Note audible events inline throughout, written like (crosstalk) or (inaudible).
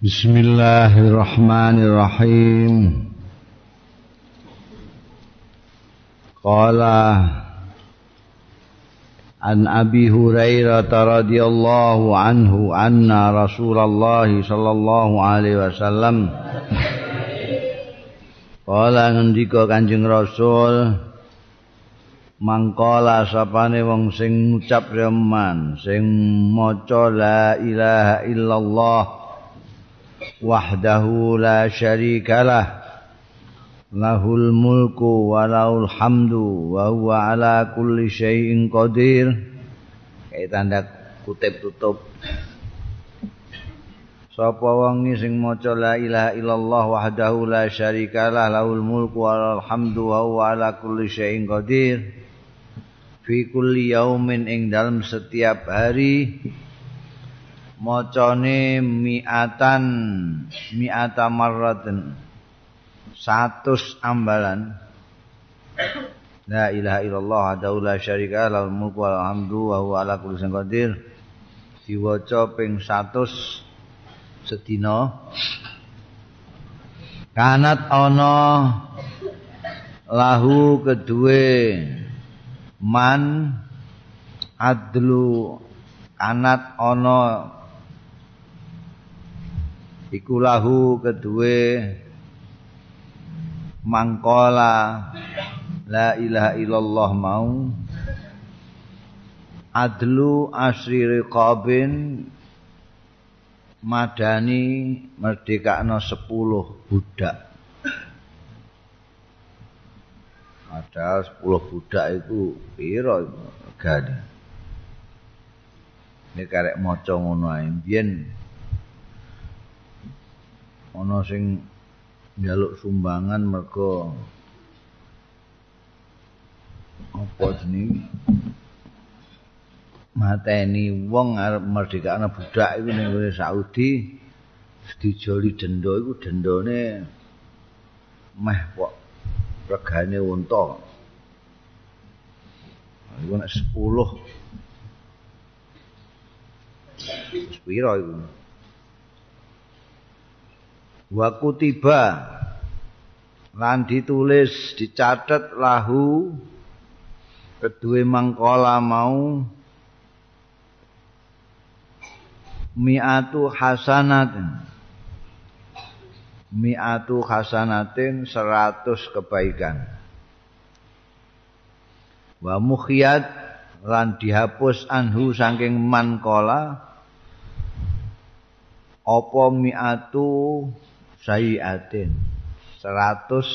Bismillahirrahmanirrahim. Qala An Abi Hurairah radhiyallahu anhu anna Rasulullah sallallahu alaihi wasallam Qala ngendika Kanjeng Rasul mangkala sapane wong sing ngucap reman sing maca la ilaha illallah wahdahu la syarikalah lahul mulku wa lahul hamdu wa huwa ala kulli syai'in qadir kayak tanda kutip tutup. Sapa wong sing maca la ilaha illallah wahdahu la syarikalah lahul mulku wa hamdu wa huwa ala kulli syai'in qadir. Fi kulli yaumin ing dalam setiap hari macane miatan miata marratin. 100 ambalan. La ilaha illallah la syarika lahul mulku wal hamdu wa huwa ala kulli syai'in qadir. Diwaca ping 100 sedina. Kanat ana lahu kedue man adlu. Kanat ana iku lahu kedue mangkola la ilaha illallah mau adlu asri riqabin madani merdekakno 10 budak. Ada 10 budak itu piro regane? Ini karek maca ngono ae. Biyen ana sing njaluk sumbangan mergo apa jenenge? mateni wong arep merdekakno budak iku ning Saudi dijoli denda iku dendane meh kok regane unta. Iku nek 10 sepiro iku wa kutiba lan ditulis dicatet lahu kedue mangkola mau mi'atu hasanatin. Mi'atu hasanatin seratus kebaikan. Wa mukhiyat lan dihapus anhu saking mankola apa mi'atu sayiatin seratus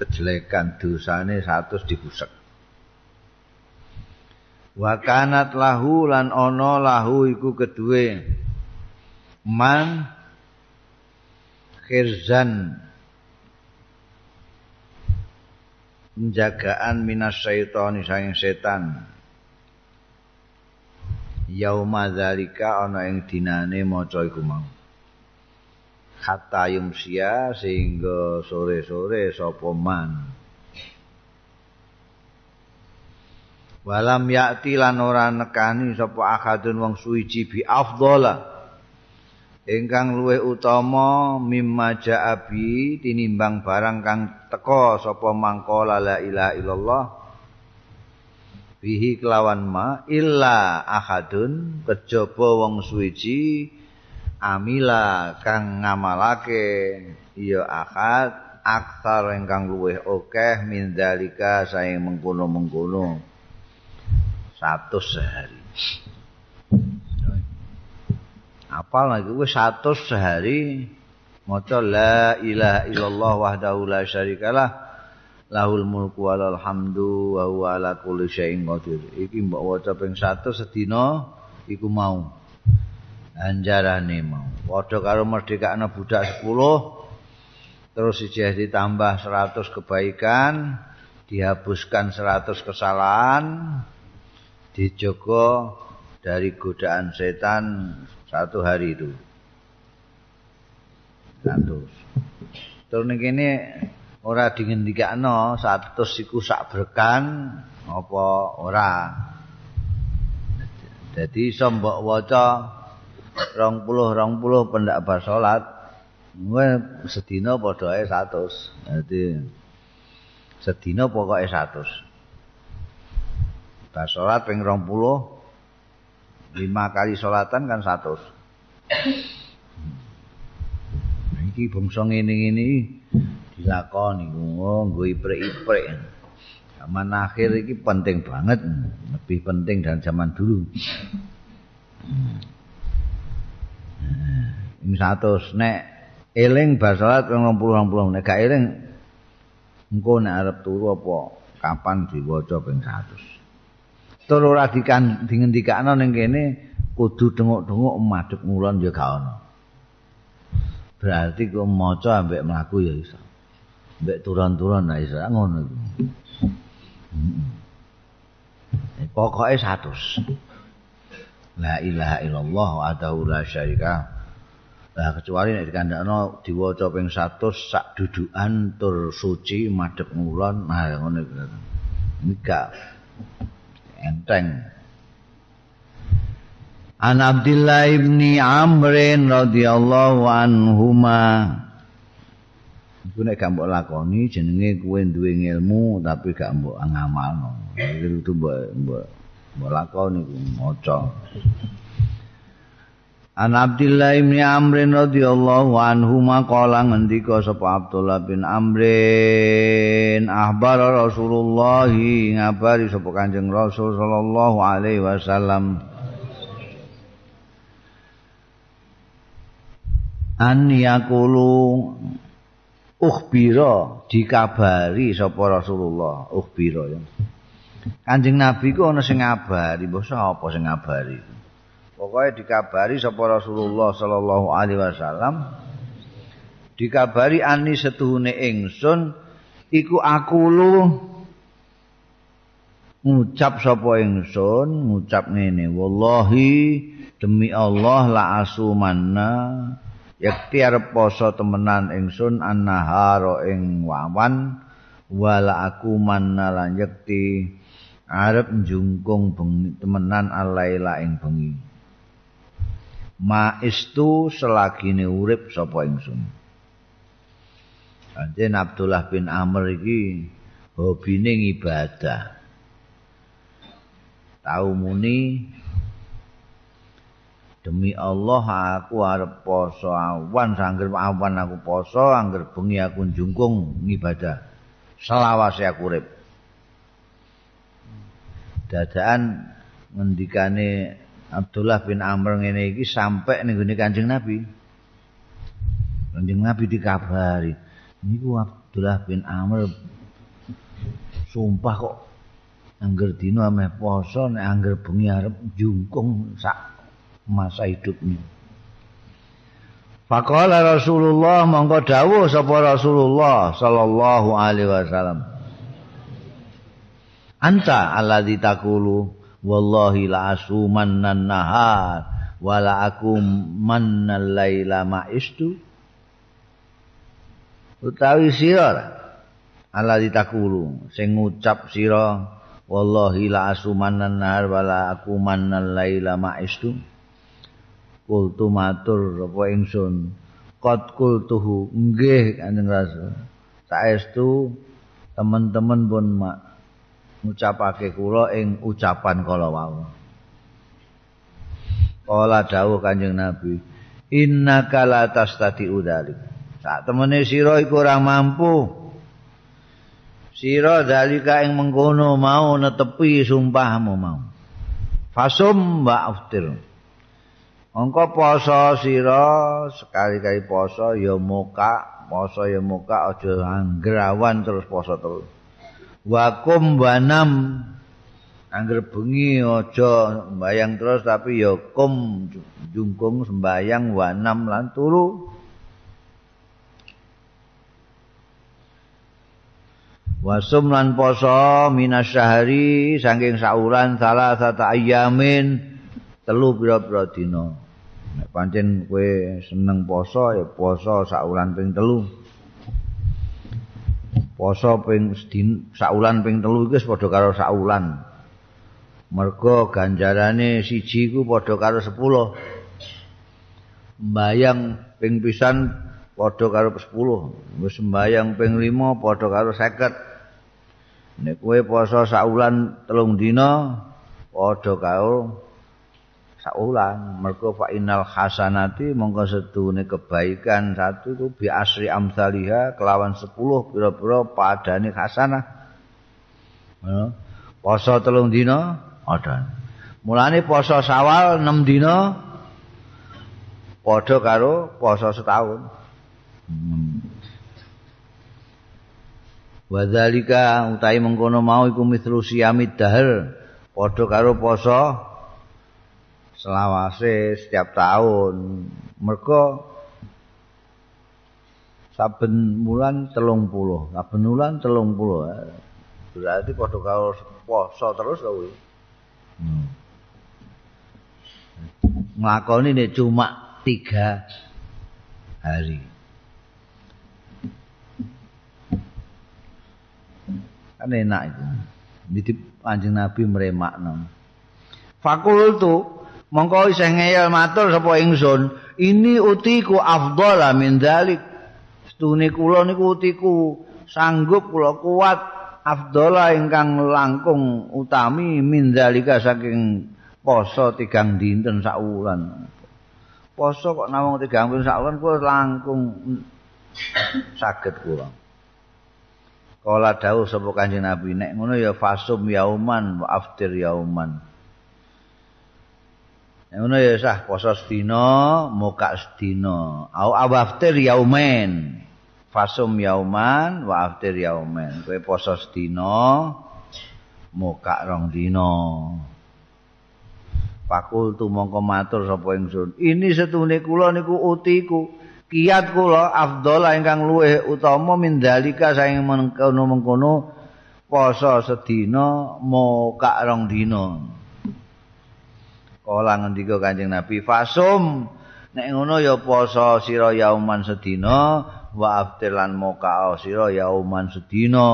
kejelekan dosane seratus dibusek. Wa kanat lahu lan ana lahu iku kedue. Man khirzan. Penjagaan minas syaitani saking setan. Yauma zalika ana ing dinane maca iku mau hatta yumsia sehingga sore-sore sapa man? Walam yakti lan ora nekani sapa akadun wong suwiji bi afdhala ingkang luwih utama mimma ja'abi tinimbang barang kang teka sapa mangkola la ilaha illallah bihi kelawan ma illa akadun kejaba wong suwiji amila kang ngamalake ya akad aksar ingkang luwih akeh min dalika saing mengkono-mengkono satu sehari. Apal lagi gue satu sehari maca la ilaha illallah wahdahu la syarikalah lahul mulku walal hamdu wa huwa ala kulli syai'in qadir. Iki mbok waca ping 100 sedina iku mau. Anjarane mau. Padha karo merdekakno budak 10 terus ijeh ditambah 100 kebaikan, dihapuskan 100 kesalahan, dijogo dari godaan setan satu hari itu. Satu. Terus ini ora dingendikakno satu siku sak berkan apa ora. Jadi iso mbok waca rong puluh rong puluh pendak bar sholat. Gue ae 100 dadi sedina pokoke 100 bar sholat ping rong puluh lima kali sholatan kan 100 iki bangsa ngene-ngene dilakoni. Nggo iprek-iprek zaman akhir iki penting banget. Lebih penting dari zaman dulu ini satu nek eling basalat orang puluh orang puluh nek gak eling engko nek arep turu apa kapan diwaca ping 100 turu ora dikan dingendikakno ning kene kudu denguk-denguk madhep ngulon ya gak ono. Berarti kok maca ambek mlaku ya iso. Ambek turun-turun nah iso ngono iku Pokoknya satu. La ilaha illallah wa la syarika. Lah kecuali nek dikandakno diwaca ping 100 sak dudukan tur suci madhep ngulon nah ngono iku. Nika enteng. An Abdullah ibni Amr radhiyallahu anhuma Iku nek gak mbok lakoni jenenge kuwe duwe ilmu tapi gak mbok ngamalno. Kudu mbok mbok mbok lakoni ku maca. An Abdullah bin Amr radhiyallahu anhu maqala ngendika sapa Abdullah bin Amr ahbar Rasulullah ngabari sapa Kanjeng Rasul sallallahu alaihi wasallam. An yaqulu ukhbira dikabari sapa Rasulullah. Ukhbira ya Kanjeng Nabi ku ana sing ngabari mbok sapa sing ngabari? Pokoke dikabari sapa Rasulullah sallallahu alaihi wasallam. Dikabari ani setuhune ingsun iku aku lu ngucap sapa ingsun ngucap ngene wallahi demi Allah la asumanna yakti arep poso temenan ingsun annahara ing wawan wala aku manna lan yakti arep njungkung bengi temenan alaila ing bengi. Ma istu selagine urip sapa ingsun. Anjen Abdullah bin Amr iki hobine ibadah. Tau muni demi Allah aku arep poso awan sangger awan aku poso angger bengi aku njungkung ngibadah. Selawase aku urip dadaan ngendikane Abdullah bin Amr ngene iki sampai ning gone Kanjeng Nabi Kanjeng Nabi dikabari niku Abdullah bin Amr sumpah kok angger dina ameh poso nek angger bengi arep njungkung sak masa hidupnya. Faqala Rasulullah mongko dawuh sapa Rasulullah sallallahu alaihi wasallam. Anta alladzi taqulu wallahi la asumanna nahar wala aku manna laila ma'istu. Utawi sira alladzi taqulu sing ngucap sira wallahi la asumanna nahar wala aku manna laila ma'istu. Kultu matur apa ingsun? Qad kultuhu nggih kanjeng rasul saestu teman-teman pun mak ngucapake kula ing ucapan kala wau. Kala dawuh kanjeng nabi innaka la tastati udalik sak temene sira iku ora mampu. Sira dalika ing mengkono mau netepi sumpahmu mau. Fasum wa aftir Angka poso sira sekali-kali poso ya muka, poso ya muka aja anggrawan terus poso terus. Wakum banam angger bengi aja mbayang terus tapi ya kum jungkung sembayang wanam lan turu. Wasum lan poso minasyahari saking sauran salah satu ayamin telu pira-pira dina. Nek pancen kowe seneng poso ya poso saulan ping telu. Poso ping saulan ping telu iki padha karo saulan. Mergo ganjarane siji iku padha karo 10. mbayang ping pisan padha karo 10 wis mbayang ping 5 padha karo 50 nek kowe poso saulan telung dina padha karo saulan mergo fa innal hasanati mongko sedune kebaikan satu itu bi asri amsaliha kelawan 10 pira-pira padane hasanah ya. poso telung dina ada mulane poso sawal 6 dina padha karo poso setahun hmm. Wadzalika utai mengkono mau iku mithlu siamid dahar padha karo poso selawase setiap tahun. Mereka saben bulan telung puluh. Saben bulan telung puluh. Berarti pada kalau poso terus tau hmm. ngelakoni ini cuma tiga hari. Kan enak itu. Jadi anjing nabi meremak fakultu mongko isih ngeyel matur sapa ingsun ini utiku afdhala min dzalik stune kula niku utiku sanggup kula kuat afdhala ingkang langkung utami min dzalika saking poso tigang dinten sak wulan poso kok namung tigang dinten sak wulan kula langkung saged kula. Kala dawuh sapa Kanjeng Nabi nek ngono ya fasum yauman wa aftir yauman Ngono ya sah poso sedina, muka sedina. Au awaftir yaumen. Fasum yauman wa aftir yaumen. Kowe poso sedina, muka rong dina. Pakul tu mongko matur sapa ingsun. Ini setune kula niku utiku. Kiat kula afdol ingkang luwih utama mindalika saing mengkono-mengkono poso sedina, muka rong dina. Kala ngendika Kanjeng Nabi fasum. Nek ngono ya poso sira yauman sedina wa aftir lan moka sira yauman sedina.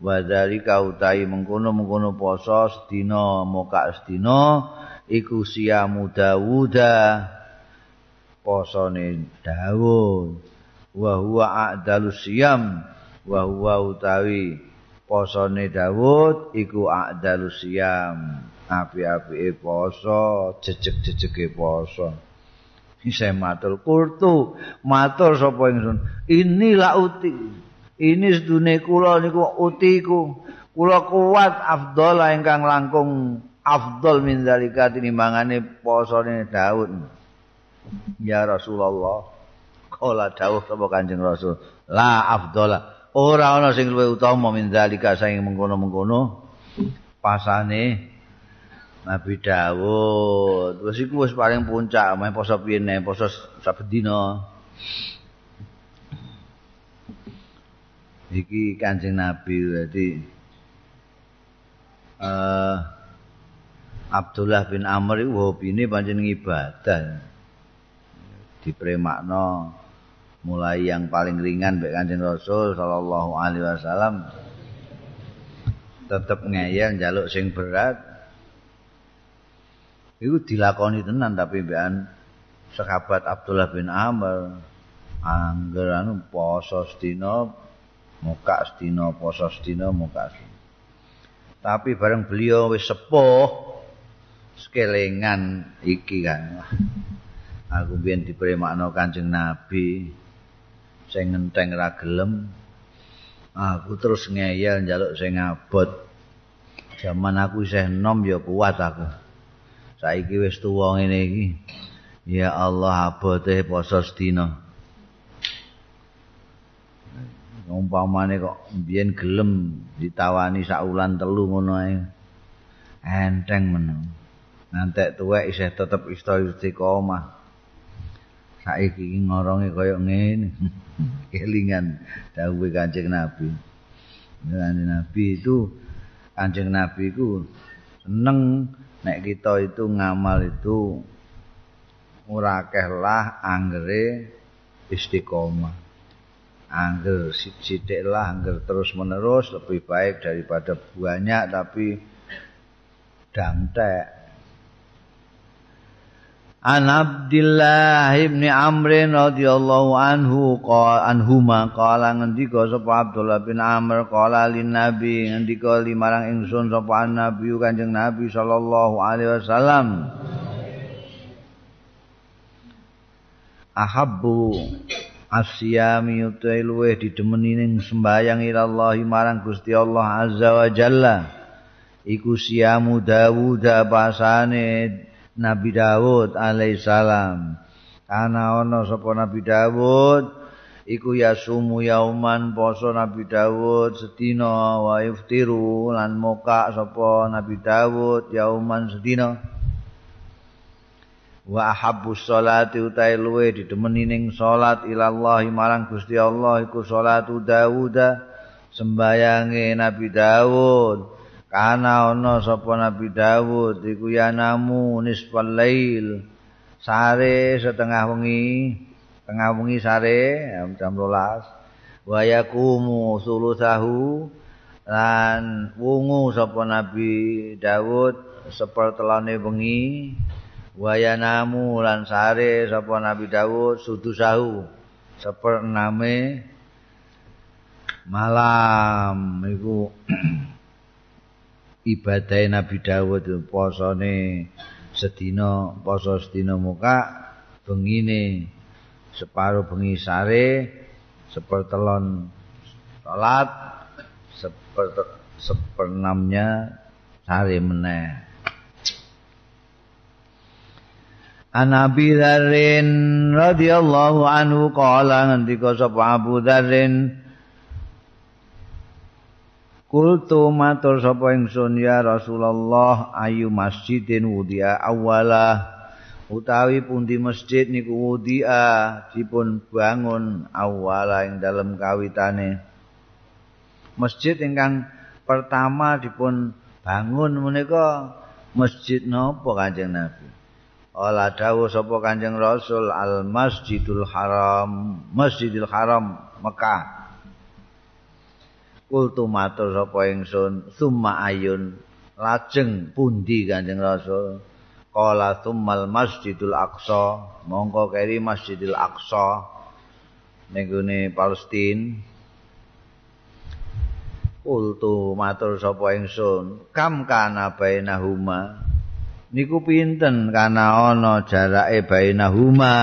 Wa dzalika utahi mengkono-mengkono poso sedina moka sedina iku siamu Dawuda posone Dawud. Wa huwa a'dalus siyam wa huwa utawi posone Dawud iku a'dalus siyam api-apike poso, jejeg-jejege poso. Isa matur kurtu, matur sapa ingsun. Inilah uti. Ini sedune kula niku utiku. Kula kuat afdol ingkang langkung afdol min zalika tinimbangane posone Daud. Ya Rasulullah. Kala dawuh sapa Kanjeng Rasul, la afdola. Ora ana sing luwih utama min zalika saing mengkono-mengkono pasane Nabi Dawud. Wes iku wis paling puncak, main poso piye poso saben dina. Iki Kanjeng Nabi dadi eh uh, Abdullah bin Amr iku hobine pancen ibadah. Dipremakno mulai yang paling ringan mek Kanjeng Rasul sallallahu alaihi wasallam tetep ngeyel njaluk sing berat Iku dilakoni tenan tapi mbekan sahabat Abdullah bin Amr angger anu poso sedina muka sedina poso sedina muka sedina. Tapi bareng beliau wis sepuh sekelingan iki kan. (laughs) Aku biyen dipremakno Kanjeng Nabi sing ngenteng ra gelem. Aku terus ngeyel njaluk sing abot. Zaman aku isih enom ya kuat aku. Saiki wis tuwa ngene iki. Ya Allah abote poso sedina. Umpamane kok mbiyen gelem ditawani sak wulan telu ngono ae. Enteng men nantek tuwek isih tetep istiqomah. Saiki ngoronge kaya ngene. (laughs) Kelingan dawuhe Kanjeng Nabi. Nabi itu Kanjeng Nabi itu seneng nek kita itu ngamal itu ora lah anggere istiqomah. Angger sithik lah angger terus menerus lebih baik daripada banyak tapi dantek An Abdullah bin Amr radhiyallahu anhu qala anhuma qala ngendika sapa Abdullah bin Amr qala lin Nabi ngendika limarang ingsun sapa Nabi Kanjeng Nabi sallallahu alaihi wasallam. Ahabbu asyami utai luweh didemeni ning sembayang ilallahi marang Gusti Allah azza wa jalla. Iku siamu Dawud pasane Nabi Dawud alaihissalam. Ana ana sapa Nabi Dawud iku yasumu yauman poso Nabi Dawud sedina wa yuftiru lan moka sapa Nabi Dawud yauman sedina. Wa ahabbu sholati utai luwe didemeni ning salat ilallahi marang Gusti Allah iku salatu Dawud sembayange Nabi Dawud. Kana ana sapa Nabi Dawud iku ya namu nisfal lail. Sare setengah wengi, tengah wengi sare jam 12. Wa yaqumu sulusahu lan wungu sapa Nabi Dawud sepertelane wengi. Wa ya namu lan sare sapa Nabi Dawud sudusahu seperename malam iku (clears throat) ibadah Nabi Dawud posone sedina poso sedina muka bengine separo bengi sare sepertelon salat seper seperenamnya sare meneh. Anabi Dzarrin radhiyallahu anhu qala ngendika sapa Abu Dzarrin Kultu matur sapa ingsun ya Rasulullah ayu masjidin wudia awala utawi pundi masjid niku wudia dipun bangun awala ing dalem kawitane. Masjid ingkang pertama dipun bangun menika masjid napa Kanjeng Nabi? Ola dawuh sapa Kanjeng Rasul al Masjidul Haram. Masjidil Haram Mekah kultu matur sapa ingsun summa ayun lajeng pundi kanjeng rasul qala summal masjidul aqsa mongko keri masjidil aqsa ning gone palestin. Kultu matur sapa ingsun kam kana bainahuma? Niku pinten kana ana jarake bainahuma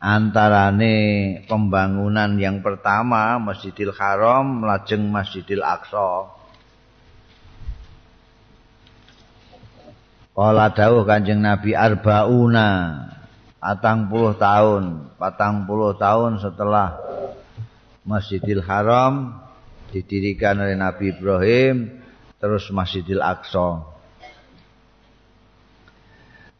antarane pembangunan yang pertama Masjidil Haram lajeng Masjidil Aqsa. Kala dawuh Kanjeng Nabi arbauna atang puluh tahun, patang puluh tahun setelah Masjidil Haram didirikan oleh Nabi Ibrahim terus Masjidil Aqsa.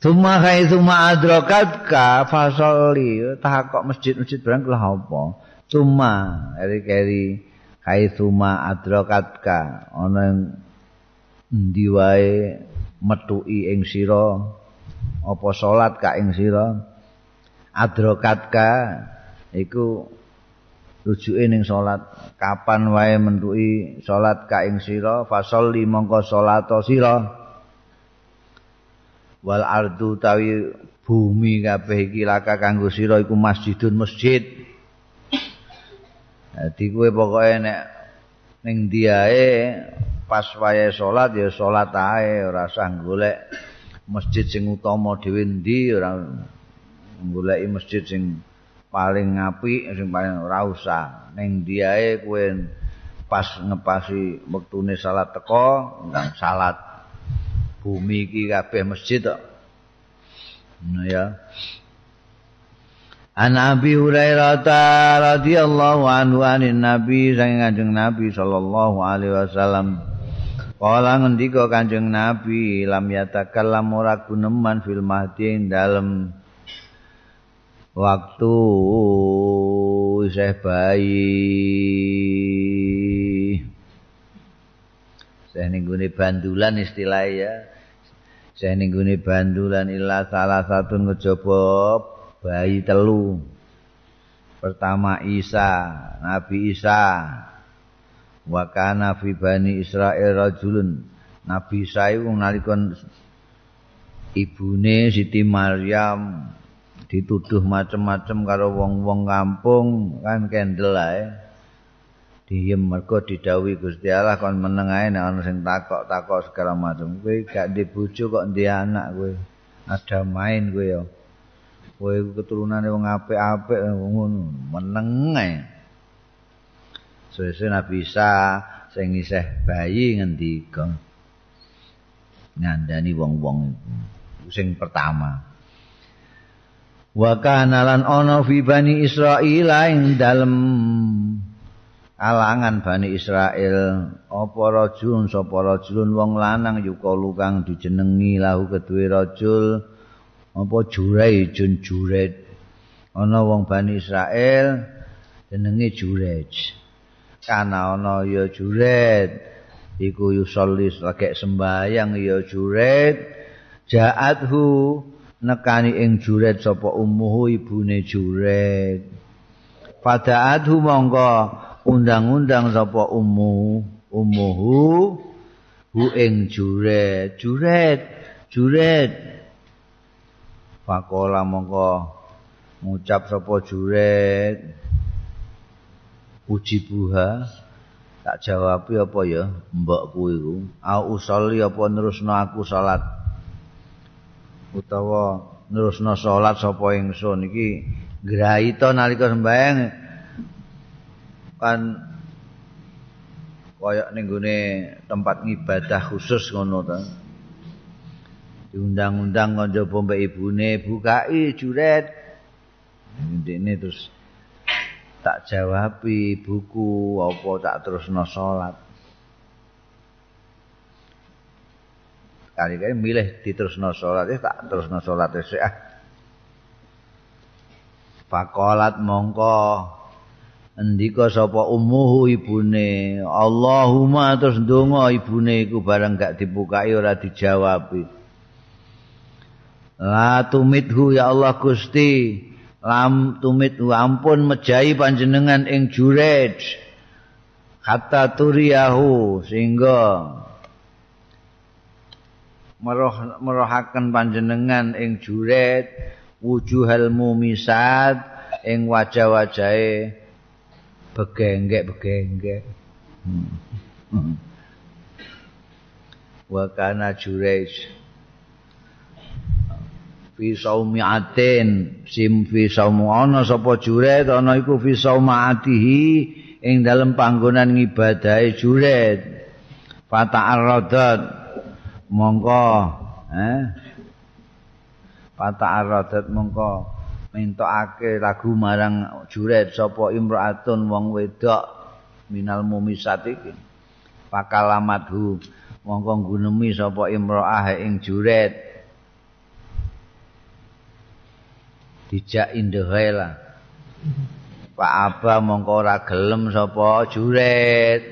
Tuma kai tuma adrokat ka fasoli kok masjid-masjid barang kelah apa? Tuma keri-keri kai tuma adrokat ka ana ing endi wae metuki ing sira apa salat ka ing sira? Adrokat ka iku rujuke ning salat. Kapan wae mentuki salat ka ing sira? Fasoli mongko salat sira wal ardu tawi bumi kabeh iki laka kanggo sira iku masjidun masjid. Dadi kowe pokoke nek ning diae pas wayahe salat ya salat ae ora usah golek masjid sing utama dhewe ndi ora goleki masjid sing paling apik sing paling ora usah. Ning diae kowe pas ngepasi wektune salat teko ndang salat bumi iki kabeh masjid kok. Nah ya. An Abi Hurairah radhiyallahu anhu anin Nabi sang Kanjeng Nabi sallallahu alaihi wasallam. Kala ngendika Kanjeng Nabi lam yatakallam ora guneman fil mahdi ing dalem waktu isih bayi saya ningguni bandulan istilah ya saya ningguni bandulan ilah salah satu ngejobo bayi telu. Pertama Isa Nabi Isa. Wakana fi bani Israel rajulun. Nabi Isa itu nalikon ibune Siti Maryam. Dituduh macem-macem karo wong-wong kampung kan kendel ae diem mergo didhawuhi Gusti Allah kon meneng ae nek ana sing takok-takok segala macam. Kowe gak di bojo kok ndi anak kowe. Ada main kowe ya. Kowe keturunane wong apik-apik ngono meneng ae. Sesuk Nabi Isa sing isih bayi ngendika ngandani wong-wong sing pertama. Wa kana lan ana fi bani Israil ing dalem alangan bani Israel apa rajul sapa rajulun wong lanang yuka lukang dijenengi lahu kedue rajul. Apa jurejun juret? Ana wong bani Israel jenenge jurej. Kana ana ya juret iku yusolli lagi sembayang ya juret jaathu nekani ing juret sapa ummuhu ibune juret fadaathu monggo undang-undang sapa ummu ummuhu hu? Ing juret. Juret. Juret. Pakola monggo ngucap sapa juret. Puji buha. Tak jawab apa ya mbokku iku? Au usolli apa nerusno aku salat? Utawa nerusno salat sapa ingsun? Iki graita nalika sembahyang kan kaya ning tempat ngibadah khusus ngono ta diundang-undang kanca mbek ibune bukai juret. Ini terus tak jawabi buku apa tak terusno salat. Kali-kali milih diterusno salat eh tak terusno salat sik ah. Fakolat mongko endika sapa umuhu ibune? Allahumma terus ndonga ibune iku bareng gak dibukai ora dijawabi. La tumithu ya Allah Gusti. Lam tumit ampun mejahi panjenengan ing jurej. Hatta turiyahu sehingga meroh merohaken panjenengan ing juret wujuhal mumisat ing wajah-wajahe begenggek-begenggek hmm. hmm. wa kana jurej fi saumiatin sim fi saumu ana sapa juret ana iku fi saumaatihi ing dalem panggonan ngibadahe juret fata'arradat mongko eh? Fata'arradat mongko mentokake lagu marang juret sapa imraatun wong wedok minal mumisat iki. Pakalamathu mongko nggunemi sapa imraah ing juret. Dijak indehe lah. Pak Aba mongko ora gelem sapa juret.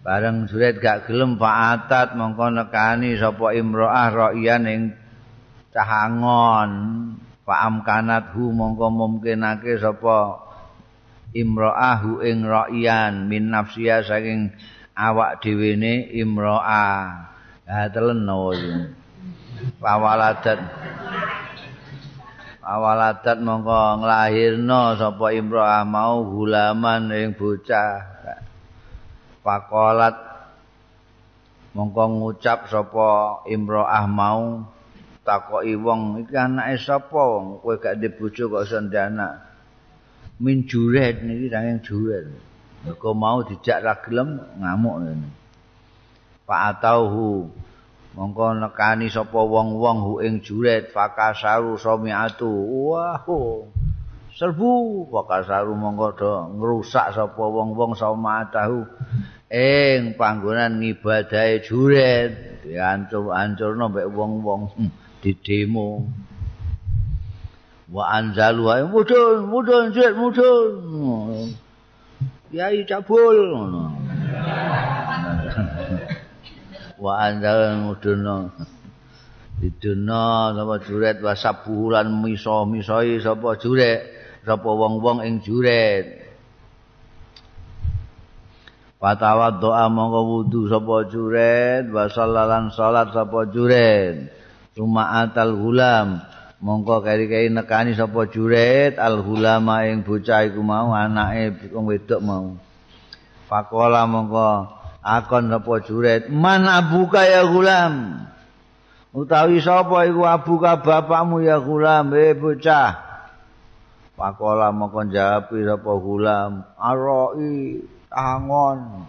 Bareng juret gak gelem Pak Atat mongko nekani sapa imroah roian ing cahangon Pak Amkanat hu mongko mungkinake sapa imroah hu ing roian min nafsia saking awak dhewe ne imroah ha telen no Pawaladat awaladat mongko nglahirno sapa imroah mau gulaman ing bocah. Pakolat. Mongko ngucap sapa imroah mau takoki wong iki anake sapa wong? Kowe gak ndek bojo kok iso anak min juret niki saking juret. Mergo mau dijak ra gelem ngamuk ngene. Pak atauhu mongko nekani sapa wong-wong hu ing juret fakasaru samiatu wah serbu fakasaru mongko do ngrusak sapa wong-wong samiatu ing panggonan ngibadahe juret diancur-ancurno mbek wong-wong. Hmm, di demo. Wa anzalu ayo mudun mudun juret mudun. Yai cabul. Ngono (laughs) wa anzal muduna diduna sapa juret wa sabulan miso misoi sapa juret sapa wong-wong ing juret. Patawa doa mongko wudu sapa juret. Wa sallalan salat sapa juret Suma atal gulam mongko keri-keri nekani sapa juret al gulama ing bocah iku mau anake wong wedok mau. Fakola mongko akon sapa juret man abuka ya gulam. Utawi sapa iku abuka bapakmu ya gulam eh bocah. Fakola mongko jawab sapa gulam aroi angon.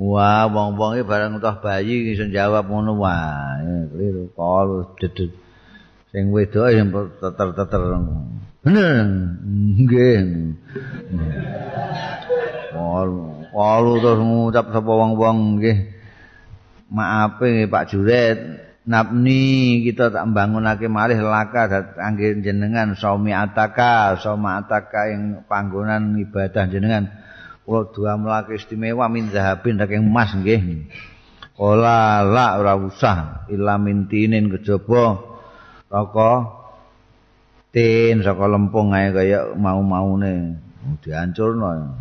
Wah, wong-wong iki bareng toh bayi iso jawab ngono wae. Kliru kol dedet. Sing wedok sing teter-teter. Bener. Nggih. Kol kol terus ngucap sapa wong-wong nggih. Maafe nggih Pak Juret. Napni kita tak bangunake malih laka kangge jenengan saumi ataka, sauma ataka ing panggonan ibadah jenengan. Kula dua melake istimewa min zahabin saking emas nggih. Ola la ora usah ila mintinin kejaba saka tin saka lempung ae kaya mau-maune dihancurno.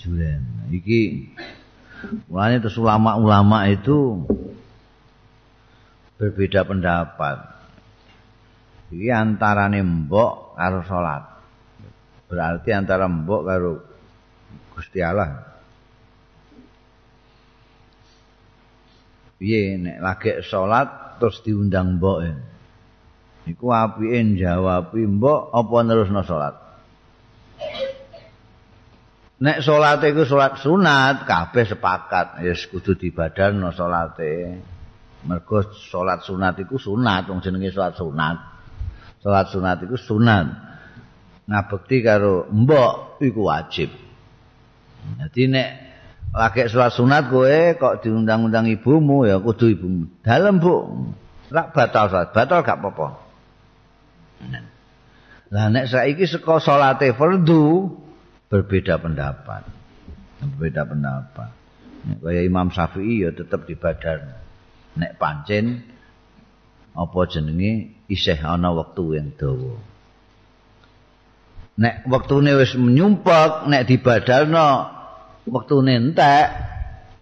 Julen. Iki mulane terus ulama-ulama itu berbeda pendapat. Iki antarane mbok karo salat. Berarti antara mbok karo Gusti Allah. Piye nek lagi salat terus diundang mbok e. Iku apike jawab mbok apa nerusno salat? Nek salat iku salat sunat kabeh sepakat ya kudu dibadalno salate. Mergo salat sunat iku sunat wong jenenge salat sunat. Salat sunat iku sunat. Ngabekti karo mbok iku wajib. Dadi nek lagi sholat sunat kowe kok diundang-undang ibumu ya kudu ibumu. Dalem Bu. Rak batal sholat, batal gak apa-apa. Lah nek saiki saka salate fardu berbeda pendapat. Berbeda pendapat. Nek kaya Imam Syafi'i ya tetep dibadan. Nek pancen apa jenenge isih ana wektu yang dawa. Nek wektune wis nyumpek nek dibadalno wektune entek.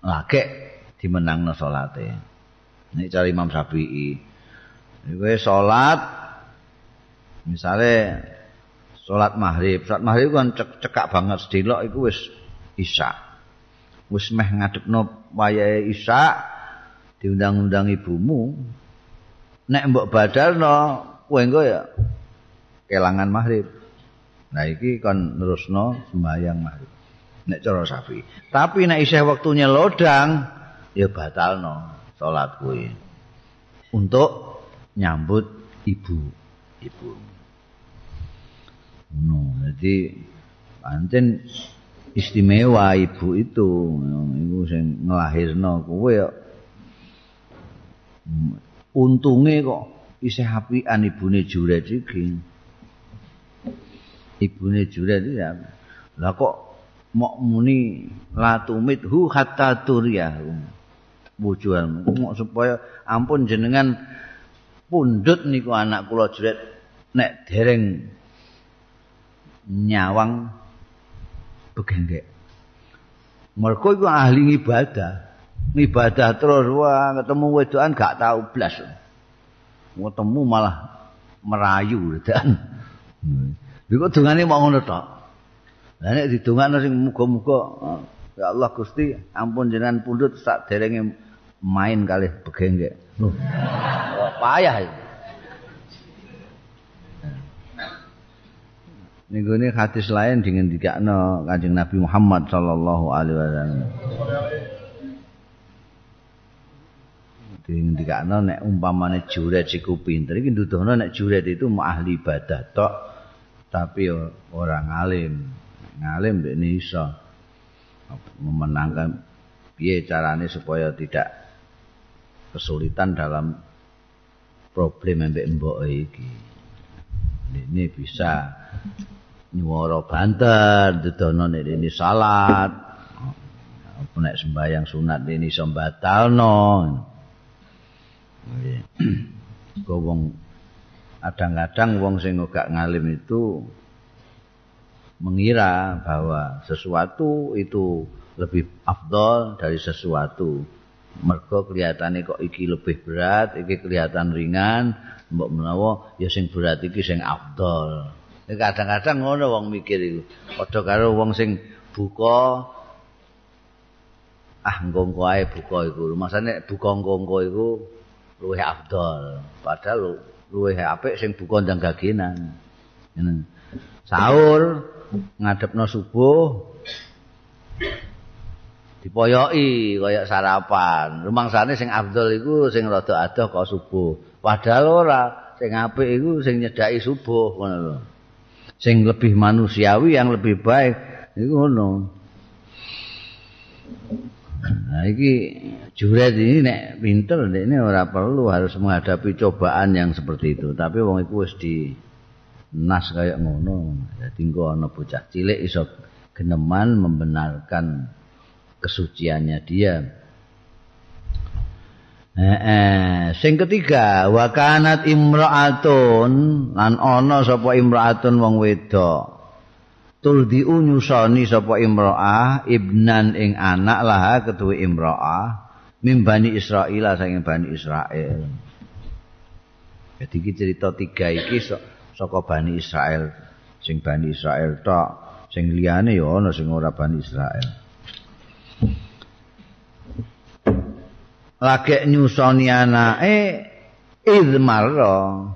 Lagi dimenangno salate. Nek cari Imam Syafi'i. Kowe salat misale salat maghrib. Salat maghrib kan cekak banget sedelok iku wis isya. Wis meh ngadepno wayahe isya diundang-undang ibumu. Nek mbok badalno kowe engko ya kelangan maghrib Nah iki kon nerusno sembahyang maghrib. Nek cara sapi. Tapi nek isih waktunya lodang ya batalno salat kuwi. Untuk nyambut ibu ibu. No, jadi pancen istimewa ibu itu ibu sing nglahirno kowe ya untunge kok isih apian ibune juret iki. Ibune Juret ya. Lah kok mok muni latumit hu hatta turya. Wujuan mok supaya ampun jenengan pundut niku anak kula Juret nek dereng nyawang begenggek. Mergo iku ahli ibadah. Ibadah terus wah ketemu wedokan gak tau blas. Ketemu malah merayu dan Iku dungane mau ngono tok. Lah nek didongakno sing muga-muga ya Allah Gusti ampun jenengan pundhut sak derenge main kali begengge. Loh. Payah iki. Ini hadis lain dengan dikakno kanjeng Nabi Muhammad sallallahu alaihi wasallam. Dengan dikakno nek umpamane juret iku pinter iki nduduhno nek juret itu mau ahli ibadah tok. Tapi orang alim ngalim. Ini iso. Memenangkan piye carane supaya tidak kesulitan dalam problem mbek mbok iki. Ini bisa nyuwara banter dedono nek ini salat. Apa nek sembahyang sunat ini iso batalno wong kadang-kadang wong sing gak ngalim itu mengira bahwa sesuatu itu lebih afdol dari sesuatu. Mergo kelihatannya kok iki lebih berat, iki kelihatan ringan, mbok menawa ya sing berat iki sing afdol. Kadang-kadang ngono wong mikir iku. Padha karo wong sing buka ah ngongko ae buka iku. Masane buka ngongko iku luwih afdol. Padahal luwih apik sing buka ndang gagenan. Sahur ngadepno subuh dipoyoki kaya sarapan. Rumangsane sing afdol iku sing rada adoh kok subuh. Padahal ora sing apik iku sing nyedaki subuh ngono lho. Sing lebih manusiawi yang lebih baik iku ngono. Nah iki juret ini nek pinter ini ora perlu harus menghadapi cobaan yang seperti itu. Tapi wong iku wis di nas kayak ngono jadi engko ana bocah cilik iso geneman membenarkan kesuciannya dia eh, eh. sing ketiga wa kanat imraatun lan ana sapa imraatun wong wedok tuldi unyusani sapa imraah ibnan ing anak lah ketuwe imraah mimbani Israel saking bani Israel jadi cerita tiga iki saka Bani Israel sing Bani Israel tok sing liyane ya ana sing ora Bani Israel lagi nyusoni anake izmarra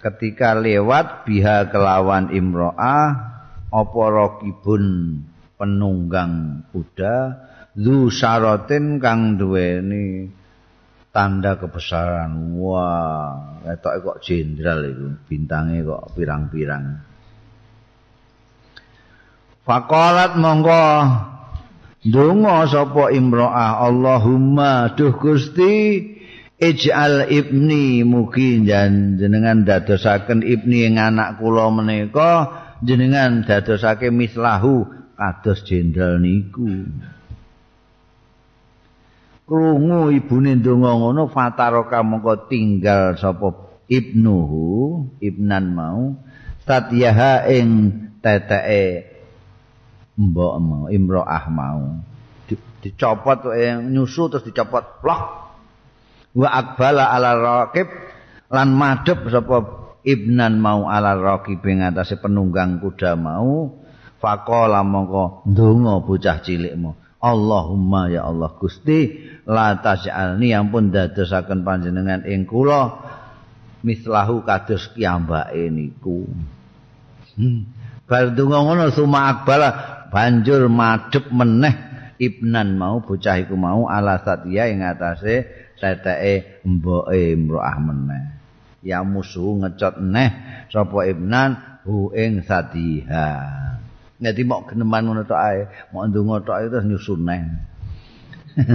ketika lewat biha kelawan imro'ah apa rokibun penunggang kuda zu syarotin kang duweni tanda kebesaran. Wah, ketok kok jenderal itu, bintangnya kok pirang-pirang. Fakolat mongko Dungo sapa imro'ah Allahumma duh Gusti ij'al ibni mugi jenengan dadosaken ibni ing anak kula menika jenengan dadosake mislahu kados jenderal niku. krungu ibune ndonga ngono fataroka mongko tinggal sapa ibnuhu ibnan mau satyaha ing teteke mbok mau imroah mau dicopot nyusu terus dicopot loh wa akbala ala raqib lan madhep sapa ibnan mau ala raqib ing atase penunggang kuda mau faqala mongko ndonga bocah cilik mau Allahumma ya Allah Gusti la taj'alni ampun dadosaken panjenengan ing kula mislahu kados kiyambake niku. Hmm. Bar donga ngono suma akbal banjur madhep meneh ibnan mau bocah iku mau ala satya ing atase teteke mboke imroah meneh. Ya musuh ngecot neh sapa ibnan hu ing sadiha. Ngati mok geneman ngono tok ae, mok ndonga tok terus nyusun neh. (laughs)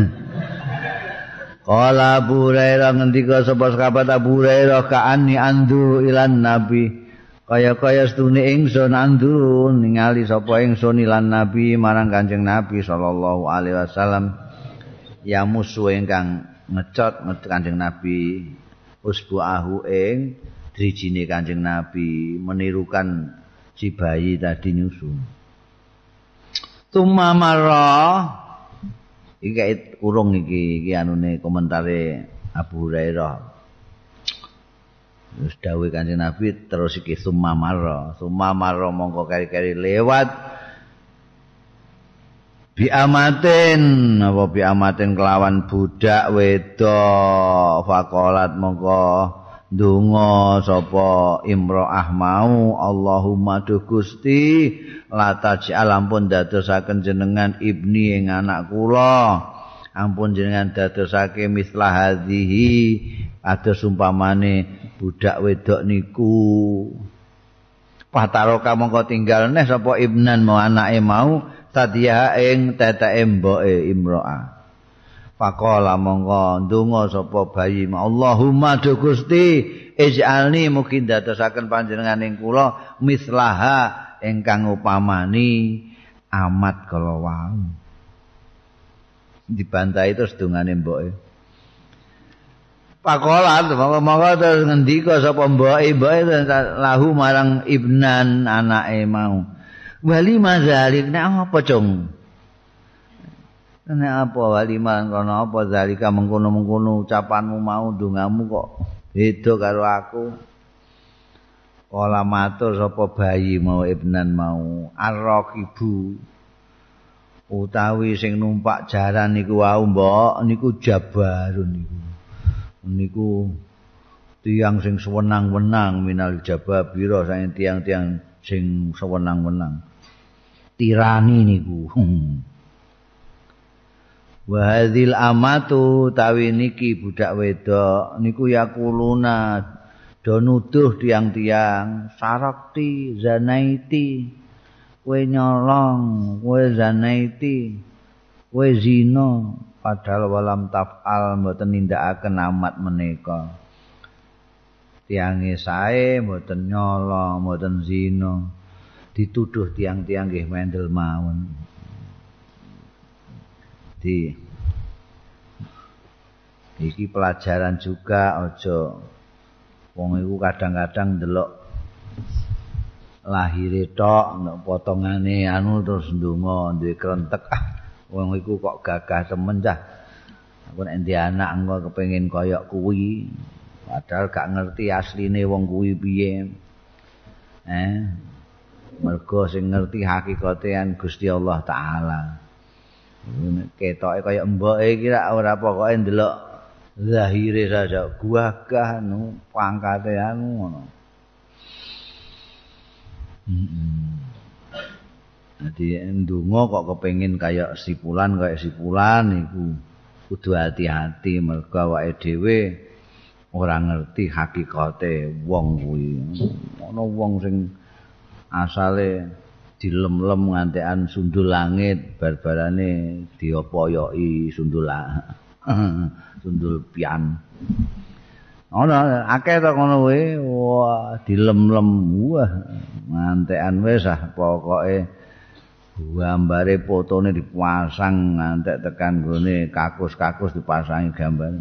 Kala Abu Hurairah ngendika sapa sahabat Abu Hurairah kaani andu ilan nabi. Kaya-kaya stune ingsun andu ningali sapa ingsun ilan nabi marang Kanjeng Nabi sallallahu alaihi wasallam. Ya musuh ingkang ngecot Kanjeng Nabi usbuahu ing drijine Kanjeng Nabi menirukan si bayi tadi nyusu. Tuma marah iki kait urung iki iki anune komentare Abu Hurairah. Wis dawuh Kanjeng Nabi terus iki summa marra, summa marra mongko kari-kari lewat bi amatin apa bi amatin kelawan budak wedok? Faqalat mongko Dungo sapa imro'ah mau? Allahumma du Gusti la taj'al ampun dadosaken jenengan ibni ing anak kula. Ampun jenengan dadosake mislah hadhihi. Ada sumpamane budak wedok niku. Pataroka mongko tinggal neh sapa ibnan mau anake mau tadiya ing teteke mboke imro'ah Faqala monggo ndonga sapa bayi Allahumma do Gusti ij'alni mugi dadosaken panjenengan ing kula mislaha ingkang upamani amat kala wau. Dibantai terus dongane mboke. Faqala monggo terus ngendika sapa mboke mboke lahu marang ibnan anake mau. Wali mazalik nek apa cung? Nek apa wali kono apa zalika? Mengkono-mengkono ucapanmu mau dongamu kok beda karo aku. Kala matur sapa bayi mau ibnan mau. Arraqibu utawi sing numpak jaran niku wau mbok. Niku jabarun niku. Niku tiang sing sewenang-wenang minal jababira saking tiang-tiang sing sewenang-wenang tirani niku. Wa hadzal amatu tawi niki budak wedok niku yakuluna do nuduh tiang-tiang sarakti zanaiti kowe nyolong kowe zanaiti kowe zina padahal walam tafal mboten nindakaken amat menika. Tiange sae mboten nyolong mboten zina dituduh tiang-tiang nggih mendel mawon. Di iki pelajaran juga ojo wong iku kadang-kadang ndelok lahire tok nek potongane anu terus ndonga duwe krentek. Ah wong iku kok gagah temen dah. Aku nek anak engko kepengin koyok kuwi. Padahal gak ngerti asline wong kuwi piye. Eh mergo sing ngerti hakikate Gusti Allah taala ketoke kaya mboke iki ora pokoke ndelok zahire saja gagah anu pangkate anu ngono. Jadi ndonga kok kepengin kaya sipulan kaya sipulan iku kudu hati-hati mergo awake dhewe ora ngerti hakikate wong kuwi. Ana wong sing asale dilem-lem ngantekan sundul langit bar-barane diopoyoki sundul (laughs) sundul pian. Ono akeh to ngono kuwi, wah dilem-lem wah ngantekan wis ah pokoke gambare fotone dipasang ngantek tekan gone kakus-kakus dipasangi gambar.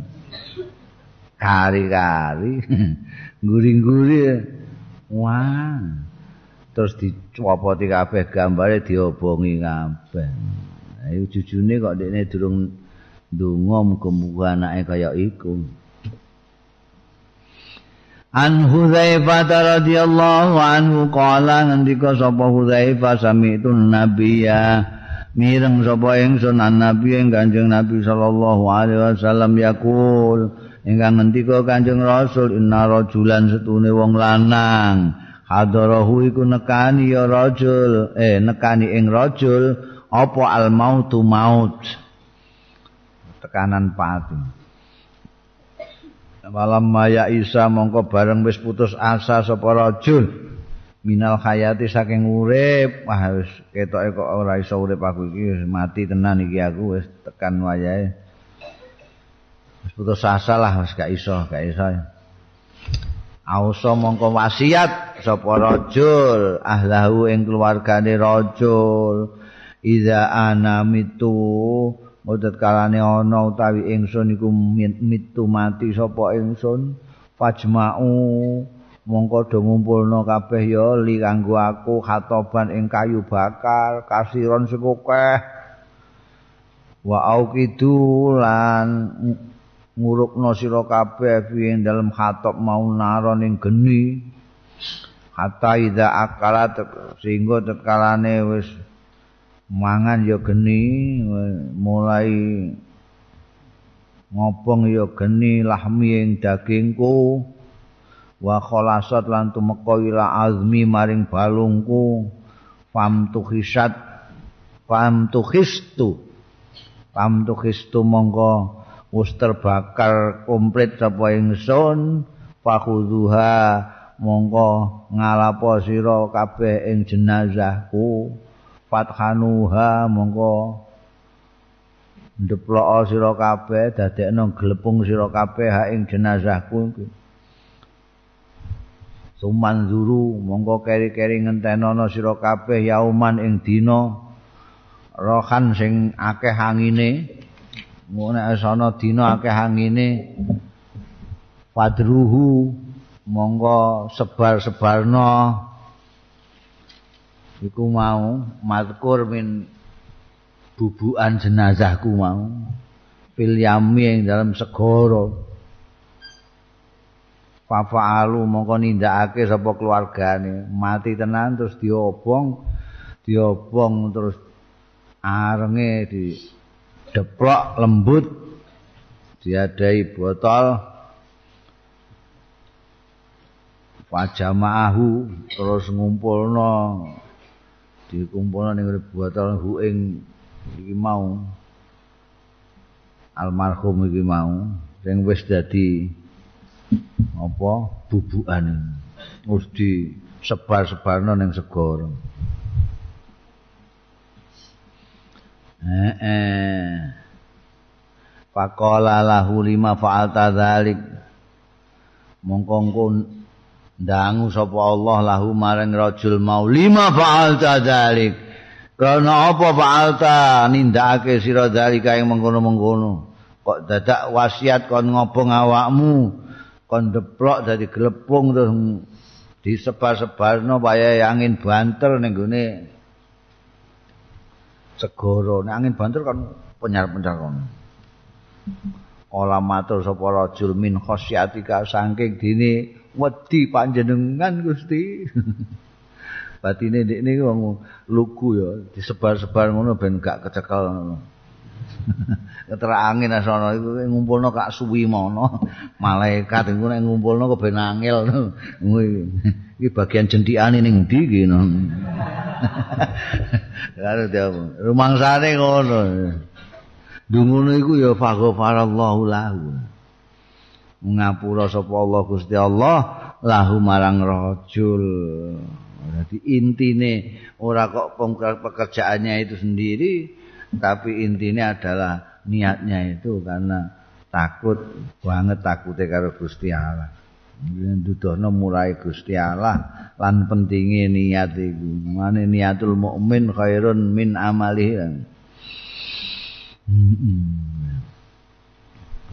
Kari-kari (laughs) nguri-nguri wah terus dicopoti kabeh gambare diobongi kabeh. Ayo jujune kok dekne durung Dungo muga-muga anake kaya iku. An Hudzaifah radhiyallahu anhu qala ngendika sapa Hudzaifah sami itu nabiyya mireng sapa ingsun an nabi ing Kanjeng Nabi sallallahu alaihi wasallam yaqul ingkang ngendika Kanjeng Rasul inna rajulan setune wong lanang hadarahu iku nekani ya rajul eh nekani ing rajul apa al mautu maut? Tekanan pati. Malam maya Isa mongko bareng wis putus asa sapa rajul minal hayati saking urip. Wah wis ketoke kok ora iso urip aku iki mati tenan iki aku wis tekan wayahe. Wis putus asa lah wis gak iso gak iso Auso mongko wasiat sapa rajul ahlahu ing keluargane rajul. Iza ana mitu Mudat kalane ana utawi ingsun iku mitu mati sapa ingsun. Fajma'u mongko do ngumpulno kabeh ya li kanggo aku khatoban ing kayu bakar kasiron sekokeh wa auqidu lan ngurukno sira kabeh ing dalem khatop mau naron ing geni. Hatta ida akalat sehingga tekalane wis mangan ya geni mulai ngobong ya geni lahmi ing dagingku wa khalasat lan tumeka ila azmi maring balungku fam tukhisat fam tukhistu fam tukhistu monggo wis terbakar komplit sapa ingsun? Fakhudhuha monggo ngalapo sira kabeh ing jenazahku. Fathanuha mongko ndeplok sira kabeh dadekno glepung sira kabeh ha ing jenazahku. Suman zuru mongko keri-keri ngentenono sira kabeh yauman ing dina. Rohan sing akeh ngono ana dina akeh angine padruhu monggo sebar-sebarno iku mau mazkur min bubukan jenazahku mau fil yami ing dalam segara. Fafa'alu mongko nindakake sapa keluargane mati tenan terus diobong diobong terus arenge di deplok lembut diadai botol wajamaahu terus ngumpulno dikumpulno ning botol huing iki mau almarhum iki mau sing wis dadi apa bubukan wis di sebar-sebarno ning segara eh eh faqala lahu lima fa'alta dzalik. Mongko ndangu sapa Allah lahu marang rajul mau. Lima fa'alta dzalik. Karena apa fa'alta? Nindakake sira dzalika ing mengkono-mengkono. Kok dadak wasiat kon ngobong awakmu? Kon deplok dadi glepung terus disebar-sebarno wayahe angin banter ning gone segara nek angin banter kan penyar-penyar kon Ola matur sapa rajul min khosyatika saking dene wedi panjenengan Gusti. (laughs) Batine ndekne wong lugu ya disebar-sebar ngono ben gak kecekel ngono. (laughs) Keterangin asono iku ngumpulno kak suwi mono. (laughs) Malaikat iku nek ngumpulno kok ben angel. (laughs) Iki bagian jendikane ning ndi iki no. Karo dia rumangsane ngono. Dungono iku ya faghfarallahu lahu. ngapura sapa Allah Gusti Allah lahu marang rajul. Jadi intine ora kok pekerjaannya itu sendiri tapi intinya adalah niatnya itu karena takut banget takutnya karo Gusti Allah. Dudono mulai Gusti Allah lan pentingnya niat itu. Mane niatul mukmin khairun min amalihi.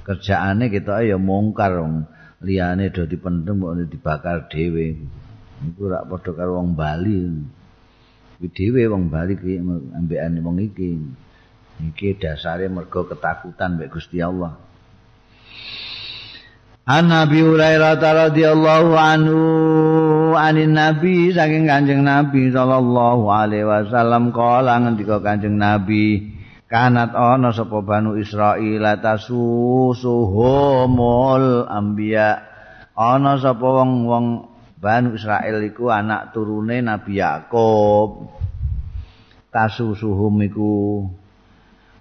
kerjaane kita ya mungkar wong liyane do dipendem kok dibakar dhewe iku rak padha karo wong Bali iki dhewe wong Bali ki ambekane wong iki iki dasare mergo ketakutan mek Gusti Allah. An Nabi Hurairah radhiyallahu anhu anin Nabi saking Kanjeng Nabi sallallahu alaihi wasallam kala ngendika Kanjeng Nabi kanat ana sapa banu Israil tasusuhumul anbiya. Ana sapa wong-wong banu Israil iku anak turune Nabi Yakub. Tasusuhum iku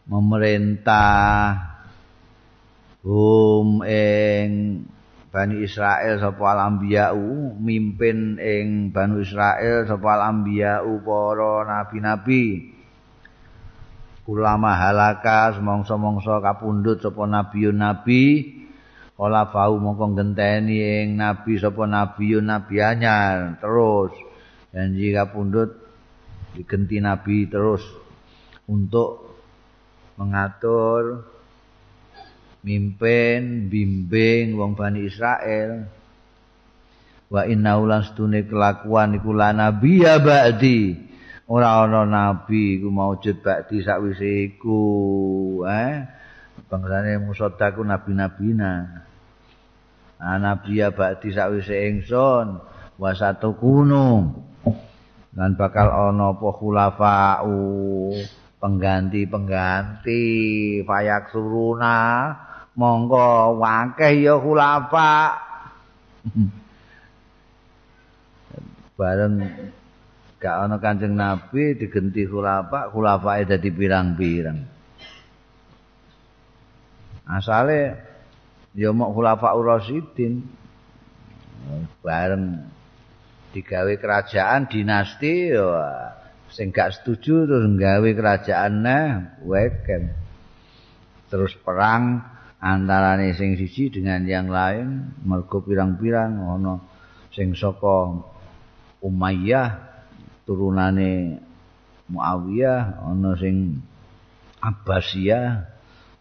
memerintah. Hum ing Bani Israel sapa al-anbiya'u mimpin ing Banu Israel sapa al-anbiya'u para nabi-nabi. Ulama halaka semongso-mongso kapundhut sapa nabiyun nabi kala bau mongko genteni ing nabi sapa nabiyun nabi anyar terus. Janji kapundhut digenti nabi terus. Untuk mengatur mimpin bimbing wong Bani Israel. Wa inna ulan stune kelakuan iku la nabi ba'di. Ora ana nabi iku maujud bakti sakwise iku eh? Bangsane Musa ku nabi-nabina. Ah nabi ya bakti sakwise ingsun wa satu kuno dan bakal ana apa khulafa'u pengganti-pengganti fayak suruna monggo wakeh ya khulafa (laughs) bareng gak ana Kanjeng Nabi digenti khulafa, khulafae dadi pirang-pirang. Asale ya mok khulafa urasidin. Bareng digawe kerajaan dinasti ya sing gak setuju terus gawe kerajaan weken terus perang antarane sing siji dengan yang lain mergo pirang-pirang ana sing saka Umayyah turunane Muawiyah ana sing Abbasiyah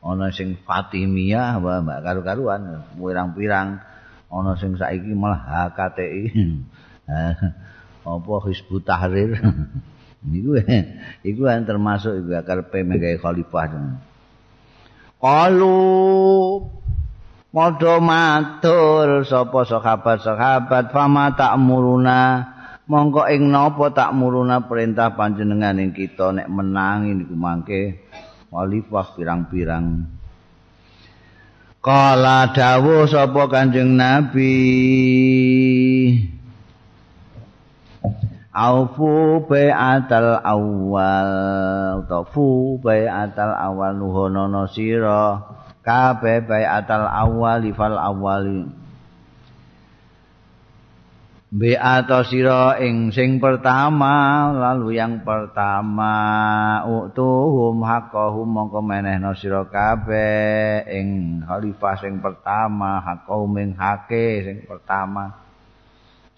ana sing Fatimiyah mbak karu-karuan pirang-pirang ana sing saiki malah HKTI (laughs) apa Hizbut Tahrir (laughs) Niku iku (laughs) termasuk iku karepe megawe khalifah. Qalu padha matur sapa sahabat-sahabat fama ta'muruna mongko ing napa ta'muruna perintah panjenengan ing kita nek menangi niku mangke khalifah pirang-pirang Kala dawuh sapa Kanjeng Nabi Aufu bai'atal awal Taufu bai'atal awal nuhonono sira kabeh bai'atal awal fal awali. Beato sira ing sing pertama lalu yang pertama utuhum haqqahum mongko menehno sira kabeh ing khalifah sing pertama haqqahum ing hake sing pertama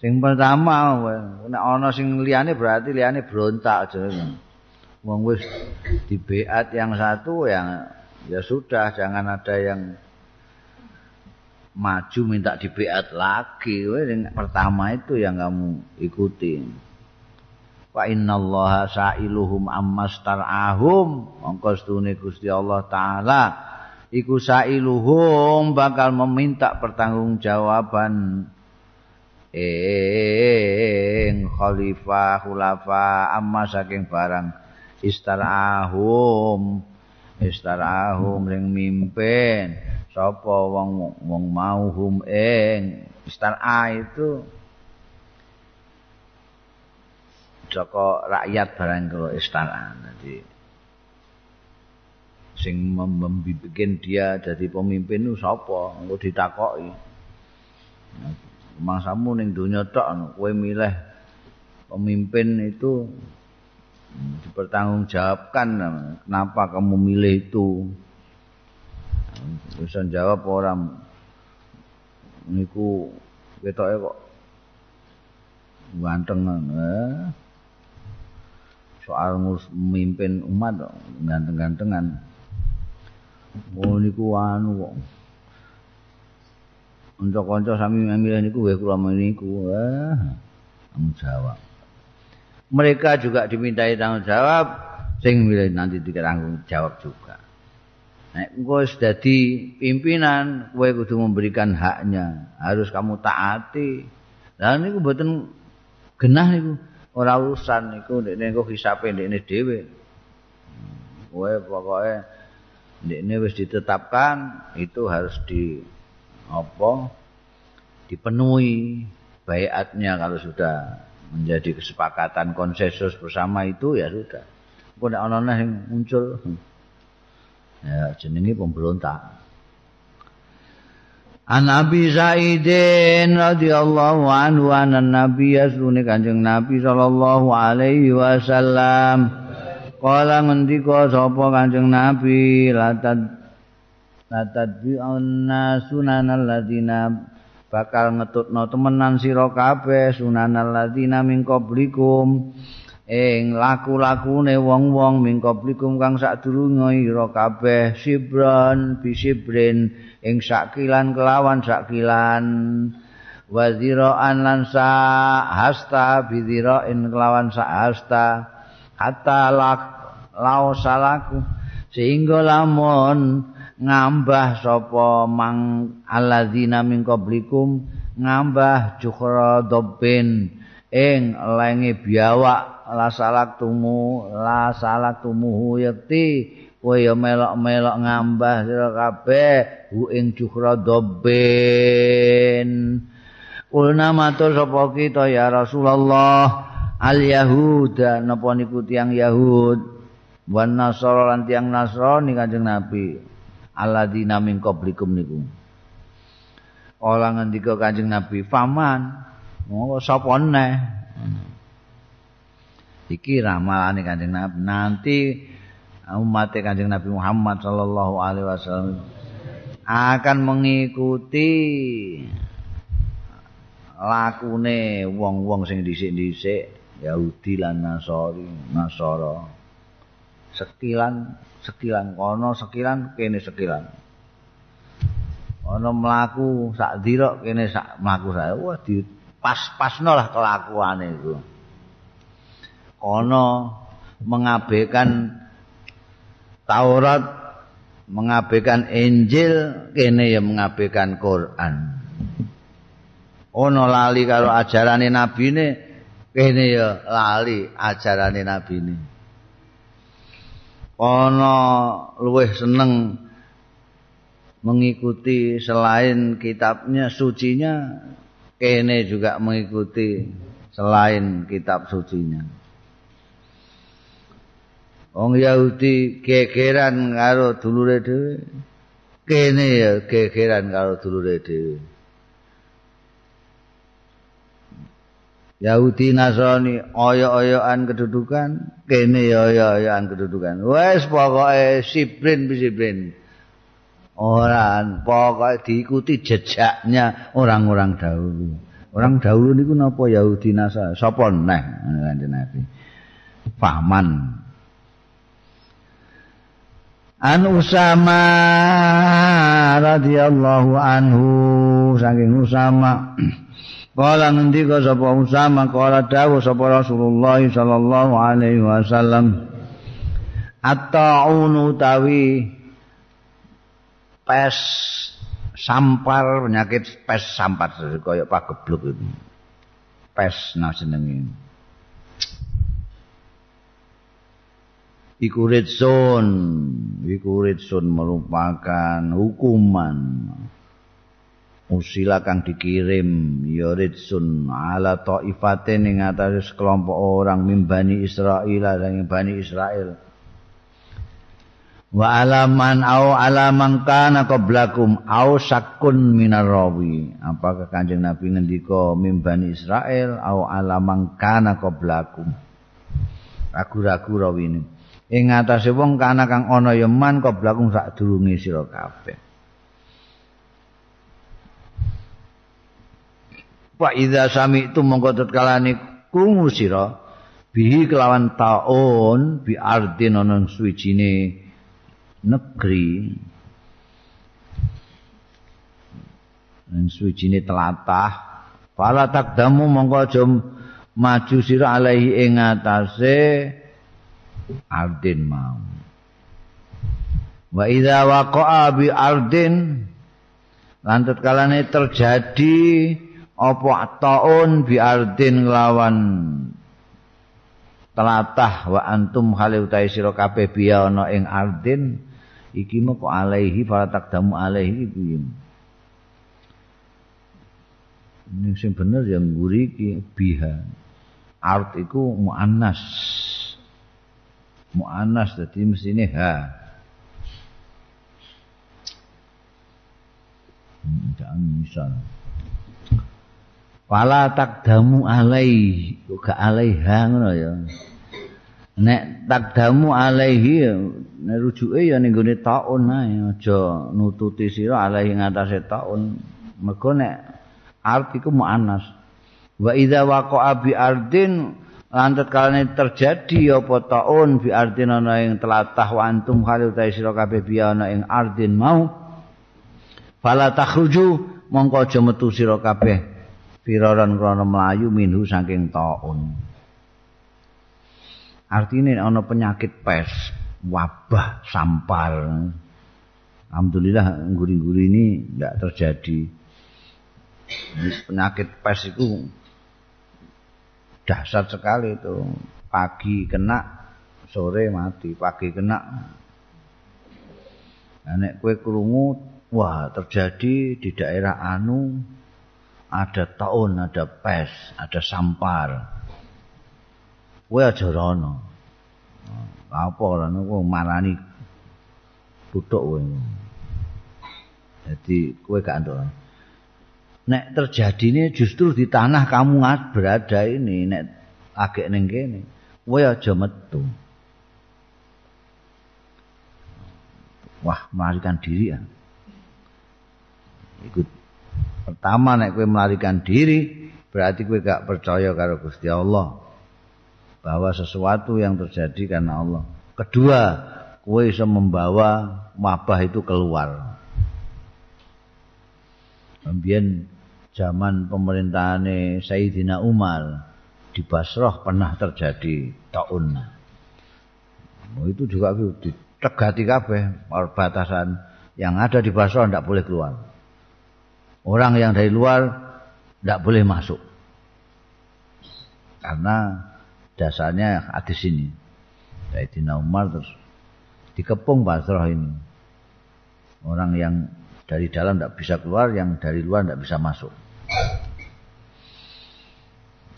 Sing pertama nek ana sing liyane berarti liyane berontak aja. Wong wis di beat yang satu yang ya sudah jangan ada yang maju minta di beat lagi. Yang pertama itu yang kamu ikuti. Wa innallaha sa'iluhum ammastar'ahum. Mongko stune Gusti Allah taala iku sa'iluhum bakal meminta pertanggungjawaban ing khalifah khulafa amma saking barang istarahum istarahum ring mimpin. Sapa wong wong mau hum ing istarah itu? Joko rakyat barang kalau istana jadi sing membuat dia jadi pemimpin itu siapa nggak ditakoki mangsamu ning donya tok kowe milih pemimpin itu dipertanggungjawabkan kenapa kamu milih itu? Bisa jawab orang niku ketoke kok ganteng eh. soal memimpin umat ganteng-gantengan. Oh niku anu kok Kanca-kanca sami milih niku nggih kula niku. Eh, tanggung jawab. Mereka juga dimintai tanggung jawab sing milih nanti ditanggung jawab juga. Nek engko dadi pimpinan, kowe kudu memberikan haknya. Harus kamu taati. Lah niku mboten genah niku. Ora urusan niku nek engko hisape ndekne dhewe. Kowe pokoke ndekne wis ditetapkan itu harus di apa dipenuhi bayatnya kalau sudah menjadi kesepakatan konsensus bersama itu ya sudah. Kok nek ana yang muncul ya jenenge pemberontak. An Abi Sa'idin radhiyallahu anhu anan Nabi yasune Kanjeng Nabi sallallahu alaihi wasallam kala ngendika sapa Kanjeng Nabi latad latadbi'unna sunanal ladina bakal ngetutno temenan sira kabeh sunanal ladina min qablikum ing laku-lakune wong-wong min qablikum kang sadurunge ira kabeh sibran bisibrin. Ing sakilan kelawan sakilan. Waziraan lan sa hasta bidirain kelawan sa hasta hatta lak lau salaku sehingga lamun ngambah sapa mang alladzina min qablikum ngambah jukhra dobbin ing lenge biawak la salak tumu la salak tumuhu yakti kowe ya melok-melok ngambah sira kabeh hu ing jukhra dobbin ulna matur sapa kita ya Rasulullah al yahuda napa niku tiyang yahud? Wan nasara lan tiyang nasrani kanjeng nabi alladzina min qablikum niku. Ora ngendika Kanjeng Nabi, "Faman, ngono sapa neh?" Iki ramalane Kanjeng Nabi. Nanti umat Kanjeng Nabi Muhammad sallallahu alaihi wasallam akan mengikuti lakune wong-wong sing dhisik-dhisik Yahudi lan Nasori, Nasara. Sekilan sekilan. Kono sekilan kene sekilan. Ono mlaku sak dirok kene sak mlaku saya wah di pas-pasno lah kelakuane iku. Kono mengabaikan Taurat mengabaikan Injil kene ya mengabaikan Quran. Ono lali karo ajarane nabine kene ya lali ajarane nabine ono luwih seneng mengikuti selain kitabnya sucinya kene juga mengikuti selain kitab sucinya. Wong Yahudi gegeran karo dulure dhewe. Kene ya gegeran karo dulure dhewe Yahudi Nasrani oyo-oyoan kedudukan kene ya oyo-oyoan kedudukan wes pokoke sibrin sibrin Orang pokoknya diikuti jejaknya orang-orang dahulu. Orang dahulu niku napa Yahudi Nasrani? Sapa neh kanjeng Nabi? Fahman. An Usama radhiyallahu anhu saking Usama Kala ngendika sapa Usama kala dawuh sapa Rasulullah sallallahu alaihi wasallam At-ta'unu tawi pes sampar penyakit pes sampar. Kaya pagebluk itu. Pes nah jenenge. Iku ritsun iku ritsun merupakan hukuman usila kang dikirim ya ritsun ala taifatin ing atas kelompok orang mimbani Israel dan bani Israel wa alaman au alaman kana qablakum au sakun minar rawi. Apakah kanjeng nabi ngendika mimbani Israel au alaman kana qablakum? Ragu-ragu rawi ini. Ing atase wong kana kang ana yeman qablakum sak durunge sira kabeh wa idza sami'tu mongko tetkalane krungu sira bihi kelawan taun bi ardin ana suwijine negeri. Ing suwijine telatah. Fala takdamu mongko aja maju sira alaihi ing atase ardin mau. Wa idza waqa'a bi ardin kalane terjadi apa taun bi ardin lawan telatah wa antum hale utahe sira kabeh biya ana ing ardin iki moko alaihi fala takdamu alaihi piye ini sing bener yang nguri iki biha. Art iku muannas. Muannas dadi mestine ha. Hmm, jangan misal Fala takdamu alaihi Gak alaiha ngono ya Nek takdamu alaihi Nek rujuke ya ning gone taun ae aja nututi sira alaihi ngatasé taun. Mergo nek art iku muannas. Wa idza waqa'a bi ardin lantet kalane terjadi apa taun bi ardin ana ing telatah wa antum khalil ta sira kabeh bi ana ing ardin mau. Fala takhruju mongko aja metu sira kabeh firaran krana mlayu minhu saking taun. Artinya ana penyakit pes. wabah sampar. Alhamdulillah guri-guri ini tidak terjadi. Penyakit pes itu dahsyat sekali itu. Pagi kena, sore mati. Pagi kena. Nek kue kerungu, wah terjadi di daerah Anu ada tahun, ada pes, ada sampar. Kue aja rono. apa ora niku marani butuh kowe. Jadi kowe gak antuk. Nek terjadine justru di tanah kamu berada ini nek agek ning kene. Kowe aja metu. Wah, melarikan diri ya. Ikut pertama nek kowe melarikan diri berarti kowe gak percaya karo Gusti Allah. bahwa sesuatu yang terjadi karena Allah. Kedua, kue bisa membawa wabah itu keluar. Kemudian zaman pemerintahan Sayyidina Umar, di Basrah pernah terjadi taun. Oh, itu juga ditegati kabeh perbatasan yang ada di Basrah tidak boleh keluar. Orang yang dari luar tidak boleh masuk. Karena dasarnya hadis ini. Sayyidina Umar terus dikepung Basrah ini. Orang yang dari dalam tidak bisa keluar, yang dari luar tidak bisa masuk.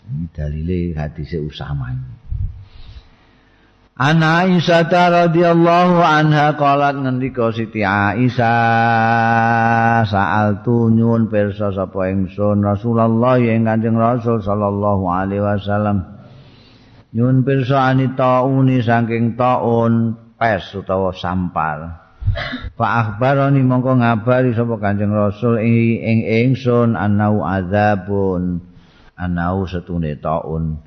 Ini dalile hadis Usama ini. Ana Aisyah radhiyallahu anha qalat ngendika Siti Aisyah saal tu nyuwun pirsa sapa ingsun Rasulullah ing Kanjeng Rasul sallallahu alaihi wasallam. Nyuwun pirsa anitauni saking taun pes utawa sampal Pak akhbaroni mongko ngabari sapa Kanjeng Rasul ing ingsun anau azabun anau setune taun.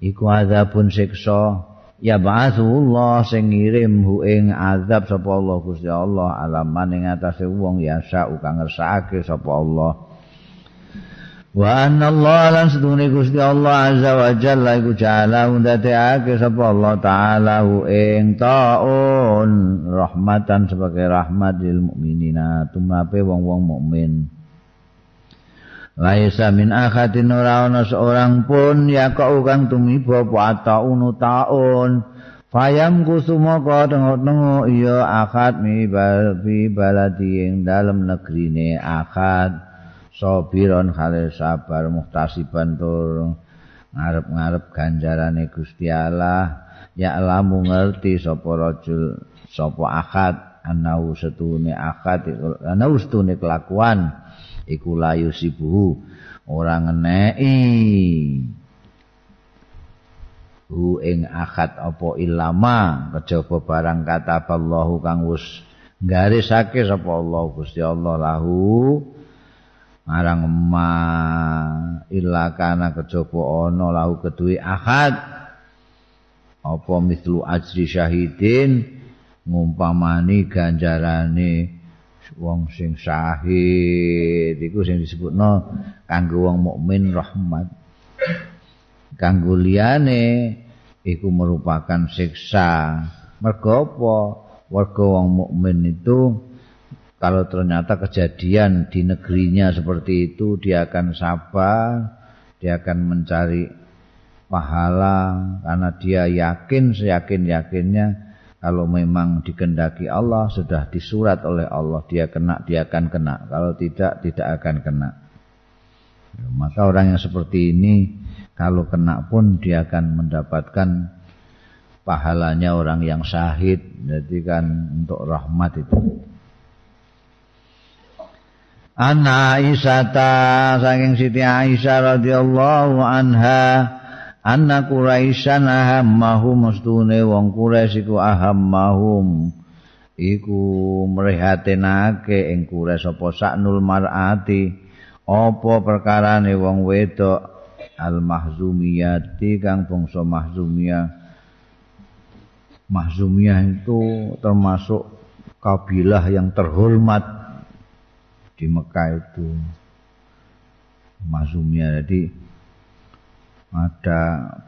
Iku azabun siksa ya ba'atsullah sing ngirim hu ing azab sapa Allah Gusti Allah alaman ing atase wong ya sa kang ngersakake sapa Allah. Wa anna Allah lan setune Gusti Allah azza wa jalla iku jala ndateake sapa Allah taala hu ing taun rahmatan sebagai rahmat lil mukminina tumape wong-wong mukmin Laisa min akhatin ora ana seorang pun ya kau kang tumiba apa unu taun. Fayam kusumaka tengok-tengok iya akad mi balbi baladi ing dalem negrine akad sabiron khale sabar muhtasiban tur ngarep-ngarep ganjarane Gusti Allah. Ya lamu ngerti sapa rajul sapa akad anau setune akad anau setune kelakuan iku layu sibuhu. Ora ngeneki. Hu ing akad apa ilama kejaba barang kata Allah kang wis garisake sapa Allah Gusti Allah lahu. Marang ma illa kana kejaba ana lahu keduwe akad. Apa mislu ajri syahidin ngumpamani ganjarane wong sing syahid. Iku sing disebutno kanggo wong mukmin rahmat. Kanggo liyane iku merupakan siksa. Mergo apa? Warga wong mukmin itu kalau ternyata kejadian di negerinya seperti itu dia akan sabar dia akan mencari pahala karena dia yakin seyakin yakinnya kalau memang dikendaki Allah sudah disurat oleh Allah dia kena dia akan kena. Kalau tidak tidak akan kena. Maka orang yang seperti ini kalau kena pun dia akan mendapatkan pahalanya orang yang syahid. Jadi kan untuk rahmat itu. Anna Aisyah saking Siti Aisyah radhiyallahu anha anna quraisyan ahammahum mustune wong quraisy iku ahammahum. Iku mrihatinake ing quraisy apa saknul mar'ati? Apa perkarane wong wedok? Al mahzumiyati kang bangsa mahzumiyah. Mahzumiyah itu termasuk kabilah yang terhormat di Mekah itu. Mahzumiyah jadi ada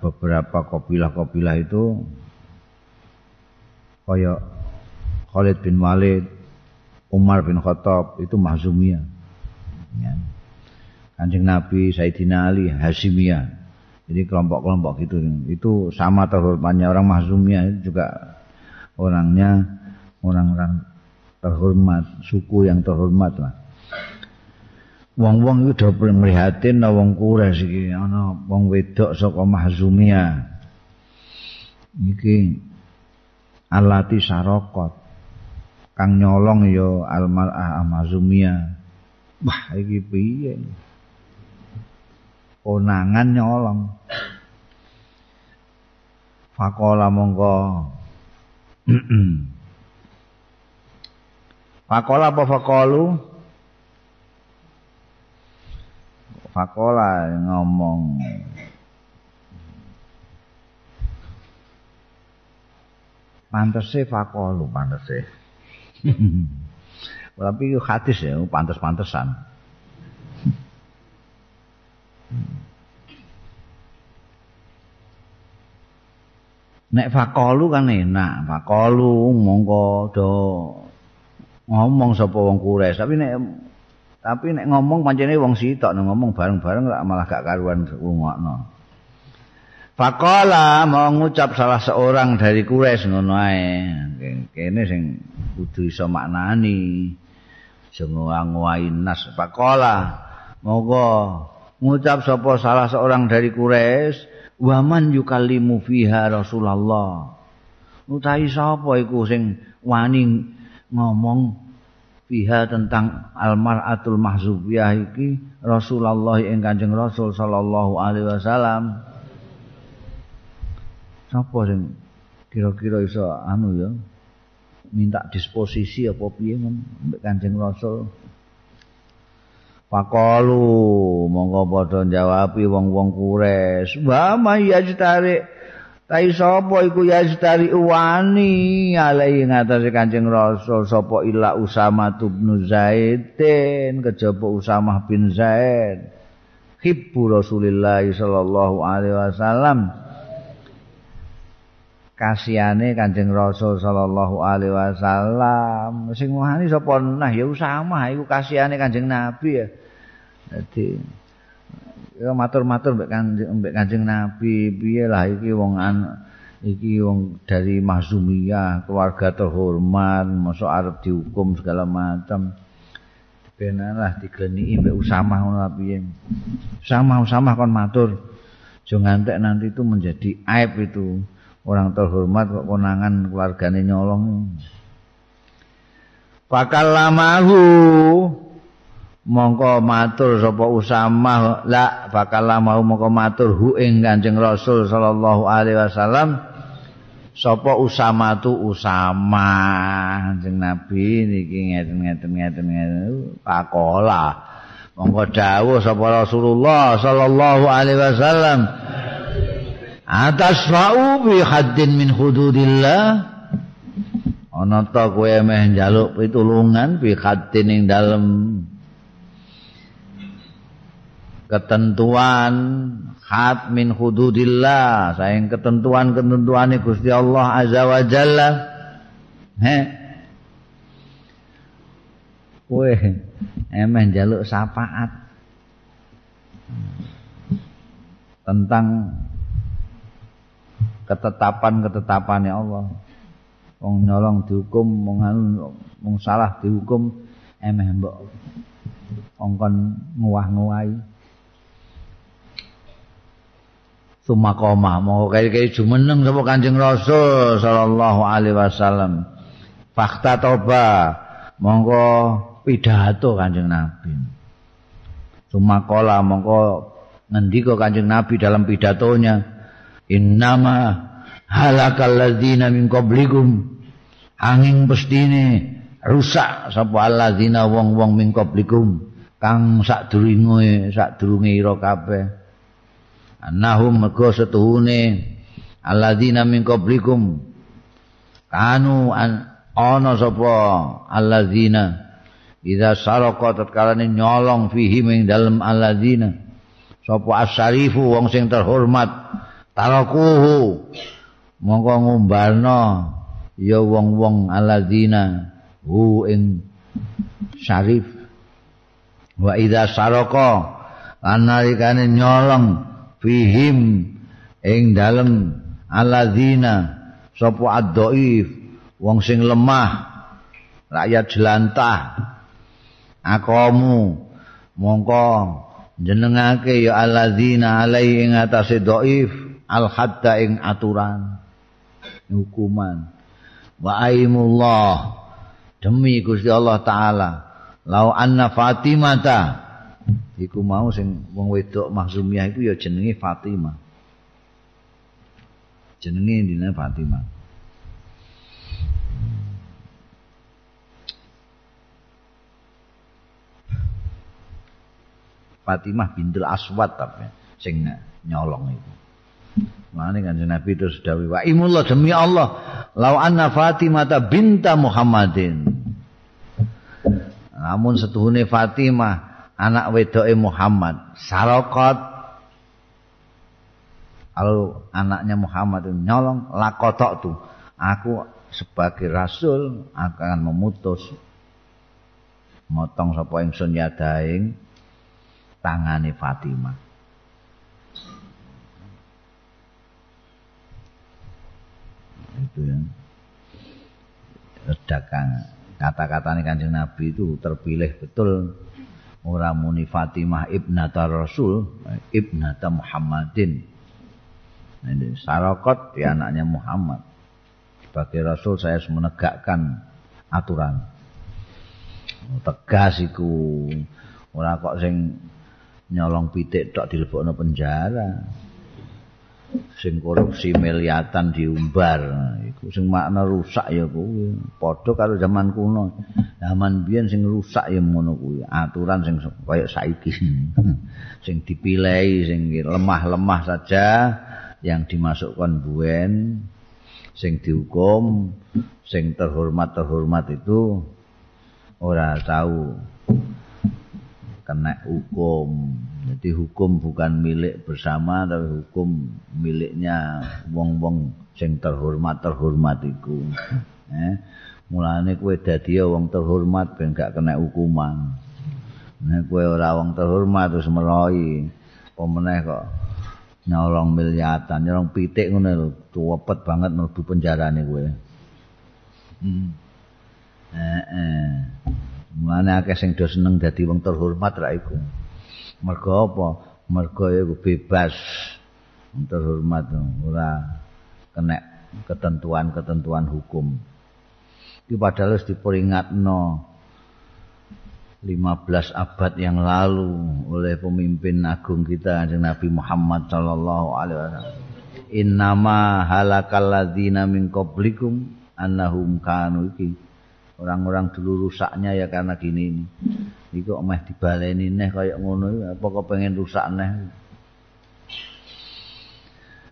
beberapa kopilah-kopilah itu kaya Khalid bin Walid, Umar bin Khattab itu Mahzumiyah. Ya. Kanjeng Nabi Sayyidina Ali Hashimiyah. Jadi kelompok-kelompok gitu itu sama terhormatnya orang Mahzumiyah juga orangnya orang-orang terhormat, suku yang terhormat lah. Wong-wong iku do prihatin na wong Quraisy iki ana wong wedok saka Mahzumia iki alati sarokot. Kang nyolong ya almarah Mahzumia wah iki piye? Konangan nyolong. Fakola mongko (clears throat) Fakola apa fakolu? Fakola ngomong Pantese fakolu pantese. (laughs) Tapi itu hadis ya, pantes-pantesan. nek faqalu kan enak faqalu mongko do ngomong sapa wong kures tapi nek tapi nek ngomong pancene wong sitok nek ngomong bareng-bareng malah gak karuan ngokno Faqala mau ngucap salah seorang dari Quraisy ngono ae. Kene sing kudu iso maknani. Jenguang-wain nas. Faqala monggo ngucap sapa salah seorang dari Quraisy, "Wa man yukallimu fiha Rasulullah." Utahi sapa iku sing wani ngomong fiha tentang almaratul mahzubiyah iki Rasulullah ing Kanjeng Rasul sallallahu alaihi wasallam. Sapa sing kira-kira iso anu ya minta disposisi apa piye mbek Kanjeng Rasul. Pakalu monggo padha jawabi wong-wong kures. Wa may yajtari Tai sapa iku yajtari wani alai ngatasé Kanjeng Rasul sapa ila Usama bin Zaidin kejaba Usama bin Zaid. Hibbu Rasulillah sallallahu alaihi wasallam. kasihane Kanjeng Rasul sallallahu alaihi wasallam. Sing wani sapa nah ya Usama iku kasihane Kanjeng Nabi ya. Dadi ya matur-matur mbek Kanjeng mbek Kanjeng Nabi piye lah iki wong an iki wong dari Mahzumiyah, keluarga terhormat, mosok arep dihukum segala macam. Benalah digleni mbek Usama ngono piye. Usama Usama kon matur. Jangan nanti itu menjadi aib itu. orang terhormat kok konangan keluargane nyolong. Bakal lamahu mongko matur sapa Usama la bakal lamahu mongko matur hu ing Kanjeng Rasul sallallahu alaihi wasallam sapa Usama tu Usama Kanjeng Nabi niki ngeten-ngeten ngeten-ngeten pakola. Mongko dawuh sapa Rasulullah sallallahu alaihi wasallam atas fa'u bi haddin min hududillah. Ana ta kowe meh njaluk pitulungan bi haddin ing dalem ketentuan had min hududillah. Sayang ketentuan-ketentuane Gusti Allah azza wa jalla. He? Kowe emeh njaluk syafaat. Tentang ketetapan-ketetapan Allah. Wong nyolong dihukum, wong wong salah dihukum emeh mbok. Ongkon nguah-nguahi. Sumakoma mau kaya-kaya jumeneng sapa Kanjeng Rasul sallallahu alaihi wasallam. Fakta toba. Monggo pidato Kanjeng Nabi. Sumakola monggo ngendika Kanjeng Nabi dalam pidatonya. Innama halakal ladzina min qablikum. Angin pestine rusak sapa alladzina wong-wong min qablikum. Kang sadurunge sadurunge ira kabeh annahum mergo setuhune alladzina min qablikum. Kanu an ana sapa alladzina? Idza saraka tatkala nyolong fihi ing dalem alladzina. Sapa asyarifu wong sing terhormat. Tarakuhu. Mongko ngumbarno ya wong-wong alladzina. Hu ing syarif. Wa idza saraka lan nyolong fihim ing dalem alladzina sapa ad-dhaif wong sing lemah rakyat jelantah. Akamu mongko jenengake ya alladzina alai ing atase dhaif al hadda ing aturan hukuman. Wa aimullah demi Gusti Allah taala lau anna fatimata iku mau sing wong wedok mahzumiyah iku ya jenenge Fatimah. Jenenge dina Fatimah. Fatimah bintul Aswad tapi sing nyolong itu Mane kan Nabi terus dawuh wa imullah demi Allah lau anna Fatimah binta Muhammadin. Namun setuhune Fatimah anak wedoke Muhammad. Sarokat kalau anaknya Muhammad itu nyolong lakotok tuh. Aku sebagai rasul akan memutus. Motong sapa ingsun yadaing tangane Fatimah. Itu ya. Redakan kata-kata kanjeng Nabi itu terpilih betul orang muni Fatimah ibnata Rasul ibnata Muhammadin. Ini sarakot di anaknya Muhammad. Sebagai Rasul saya harus menegakkan aturan. Tegas iku. Ora kok sing nyolong pitik tok dilebokno penjara sing korupsi miliatan diumbar. Iku sing makna rusak ya kuwi. Padha karo zaman kuno. Zaman biyen sing rusak ya ngono kuwi. Aturan sing kaya saiki. (laughs) Sing dipilih sing lemah-lemah saja yang dimasukkan buen sing dihukum sing terhormat-terhormat itu ora tahu kena hukum. Jadi hukum bukan milik bersama tapi hukum miliknya wong-wong sing terhormat-terhormat iku. Eh, mulane kowe dadi wong terhormat ben gak kena hukuman. Nek kowe ora wong terhormat terus meroi, pemeneh kok nyolong miliatan, nyolong pitik ngono lho, tuwepet banget mlebu penjarane kowe. Hmm. Eh, eh. Mulane akeh sing do seneng dadi wong terhormat ra iku. Mergo apa? Mergo iku bebas terhormat ora kena ketentuan-ketentuan hukum. Iki padahal wis diperingatno 15 abad yang lalu oleh pemimpin agung kita Kanjeng Nabi Muhammad sallallahu alaihi wasallam. Innama halakal ladzina min qablikum annahum kanu iki orang-orang dulu rusaknya ya karena gini ini. Iku meh dibaleni neh kaya ngono apa kok pengen rusak neh.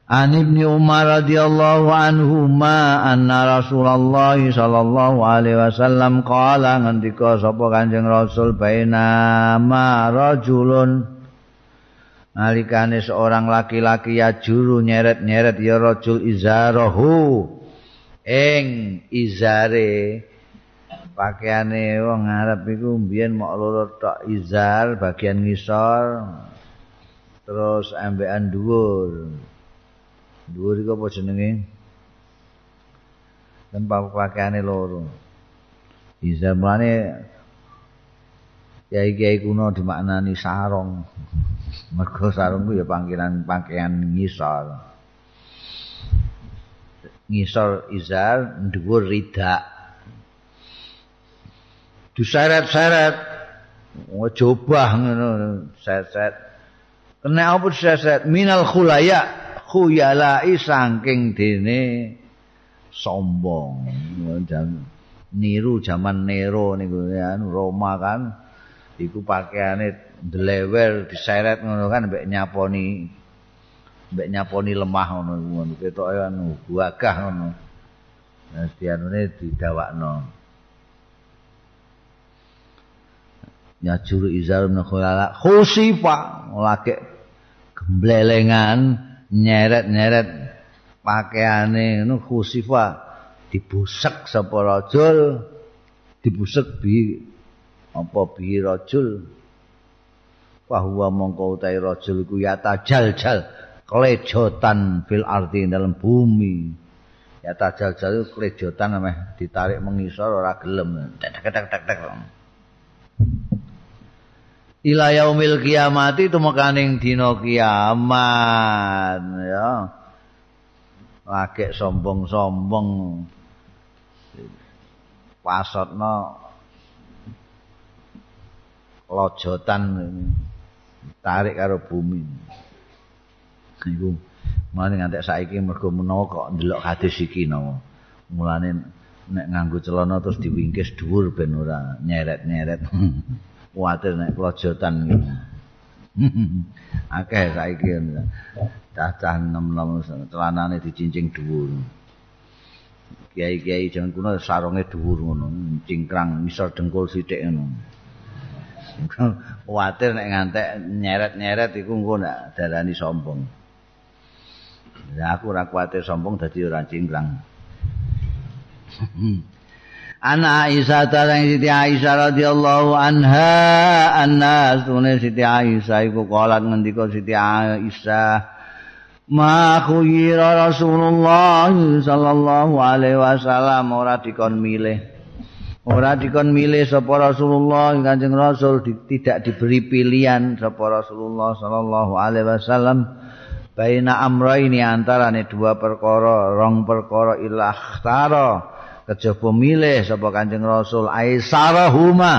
An Ibnu Umar radhiyallahu anhu ma anna Rasulullah sallallahu alaihi wasallam qala ngendika sapa Kanjeng Rasul baina ma rajulun nalikane seorang laki-laki ya juru nyeret-nyeret ya rajul izarahu ing izare pakaiane wong Arab iku mbiyen mok loro tok izar bagian ngisor terus ambekan dhuwur. Dhuwur iku apa jenenge? Kan pakaiane loro. Izar mlane kiai-kiai kuno dimaknani sarong. Mergo sarung ku ya panggilan pakaian ngisor. Ngisor izar dhuwur ridak diseret-seret. Ngejobah ngono seret kena apa seret minal khulaya khuyalai saking dene sombong. Niru zaman Nero niku. Roma kan iku pakaiane delewer diseret ngono kan mbek nyaponi mbek nyaponi lemah ngono. Ngono ketoke anu gagah ngono. Nah, dianune didawakno. Nyajur izar min khulala khusifa lagi gemblelengan nyeret-nyeret pakaiane. Ngono khusifa dibusek sapa rajul? Dibusek bi apa bi rajul? Bahwa mongko utahe rajul iku ya tajal-jal klejotan fil ardi dalam bumi. Ya tajal-jal klejotan ameh ditarik mengisor ora gelem. Tek tek tek tek ila yaumil kiamati tumekaning dina kiamat ya. Lagi sombong-sombong. Pasotno lojotan tarik karo bumi. Iku mulane ngantek saiki mergo menawa kok ndelok hadis iki no mulane nek nganggo celana terus diwingkis dhuwur ben ora nyeret-nyeret (laughs) kuwatir nek klojotan gitu. (laughs) Akeh saiki cacah nom-nom celanane dicincing dhuwur. Kiai-kiai jaman kuno sarunge dhuwur ngono, cingkrang misor dengkul sithik ngono. (laughs) Kuwatir nek ngantek nyeret-nyeret iku engko nak darani sombong. Ya aku ora kuwatir sombong dadi ora cingkrang. (laughs) Ana Aisyah tarang Siti Aisyah radhiyallahu anha anna sunne Siti Aisyah iku kalat ngendika Siti Aisyah Ma khuyira Rasulullah sallallahu alaihi wasallam. Ora dikon milih. Ora dikon milih sapa Rasulullah Kanjeng Rasul di, tidak diberi pilihan sapa Rasulullah sallallahu alaihi wasallam. Baina amraini antarane dua perkara, rong perkara ilakhtara kejaba milih sapa Kanjeng Rasul aisarahuma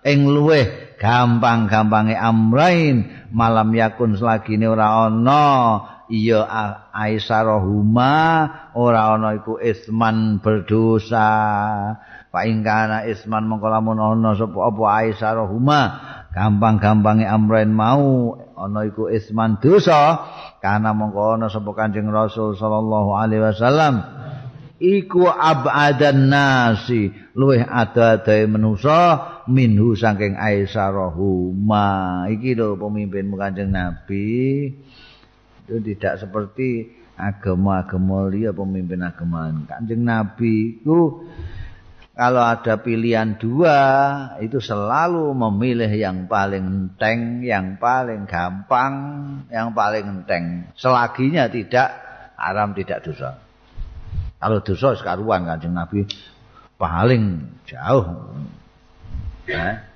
ing luweh gampang-gampange amrain malam yakun selagine ora ana. Iya aisarahuma ora ana iku isman berdosa. Fa ingkana isman mongko lamun ana sapa apa aisarahuma gampang-gampange amren mau ana iku isman dosa kana mongko ana sapa Kanjeng Rasul sallallahu alaihi wasallam iku abadan nasi luweh ada-adae manusa minhu saking aisarahuma iki lho pemimpin Kanjeng Nabi itu tidak seperti agama-agama liya pemimpin agama kanjeng Nabi itu kalau ada pilihan dua itu selalu memilih yang paling enteng, yang paling gampang, yang paling enteng. Selaginya tidak haram, tidak dosa. Kalau dosa sekaruan kanjeng Nabi paling jauh. Ya,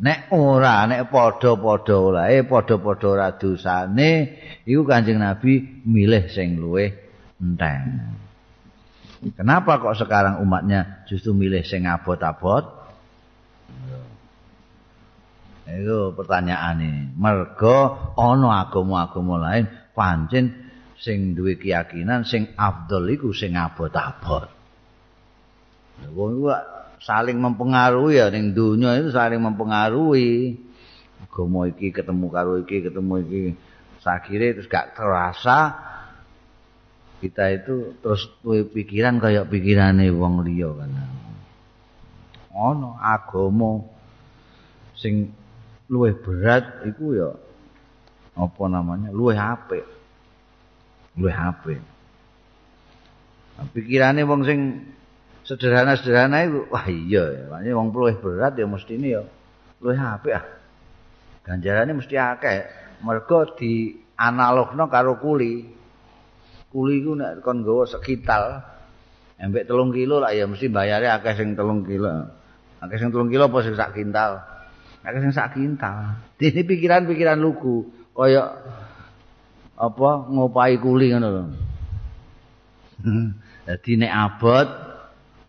nek ora nek padha-padha olae padha-padha ora dosane iku Kanjeng Nabi milih sing luwih enteng. Kenapa kok sekarang umatnya justru milih sing abot-abot? Itu pertanyaane. Mergo ana agama-agama lain pancen sing duwe keyakinan sing afdol iku sing abot-abot. Wong saling mempengaruhi ya ning dunia itu saling mempengaruhi. Agama iki ketemu karo iki ketemu iki sakire terus gak terasa kita itu terus duwe pikiran kayak pikirane wong liya kan. Ono agama sing luwih berat iku ya apa namanya luwih apik luwih apik. Pikirane wong sing sederhana-sederhana itu wah iya makanya wong luwih berat ya mesti ini ya. Luwih apik ah. Ganjarannya mesti akeh. Mergo di analogno karo kuli. Kuli ku nek kon nggawa sekital embek telung kilo lah ya mesti bayarnya akeh sing telung kilo. Akeh sing telung kilo apa sing sak kintal? Akeh sing sak kintal. Ini pikiran-pikiran lugu kaya apa ngopai kuli ngono lho Jadi nek abot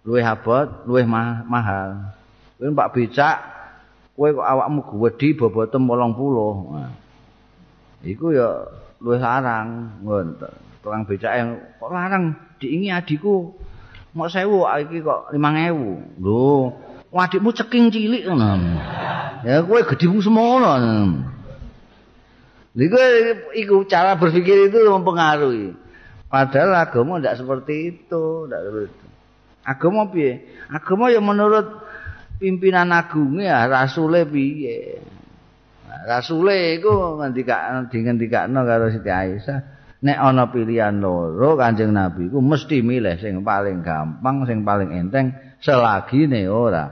luwih abot, luwih ma mahal. Kowe Pak becak, kowe kok awakmu gedhi bobotem 80. Nah. Iku ya luwih larang, ngono. Tukang becak yang kok larang diingi adikku mau sewu iki kok 5000. Lho, adikmu ceking cilik ngono. Ya kowe gedhimu semono. Iku iku cara berpikir itu mempengaruhi. Padahal agama tidak seperti itu, tidak seperti itu. Agama piye? Agama ya menurut pimpinan agung ya rasule piye. Rasule iku ngendika dingendikakno karo Siti Aisyah, nek ana pilihan loro Kanjeng Nabi iku mesti milih sing paling gampang, sing paling enteng selagi ne ora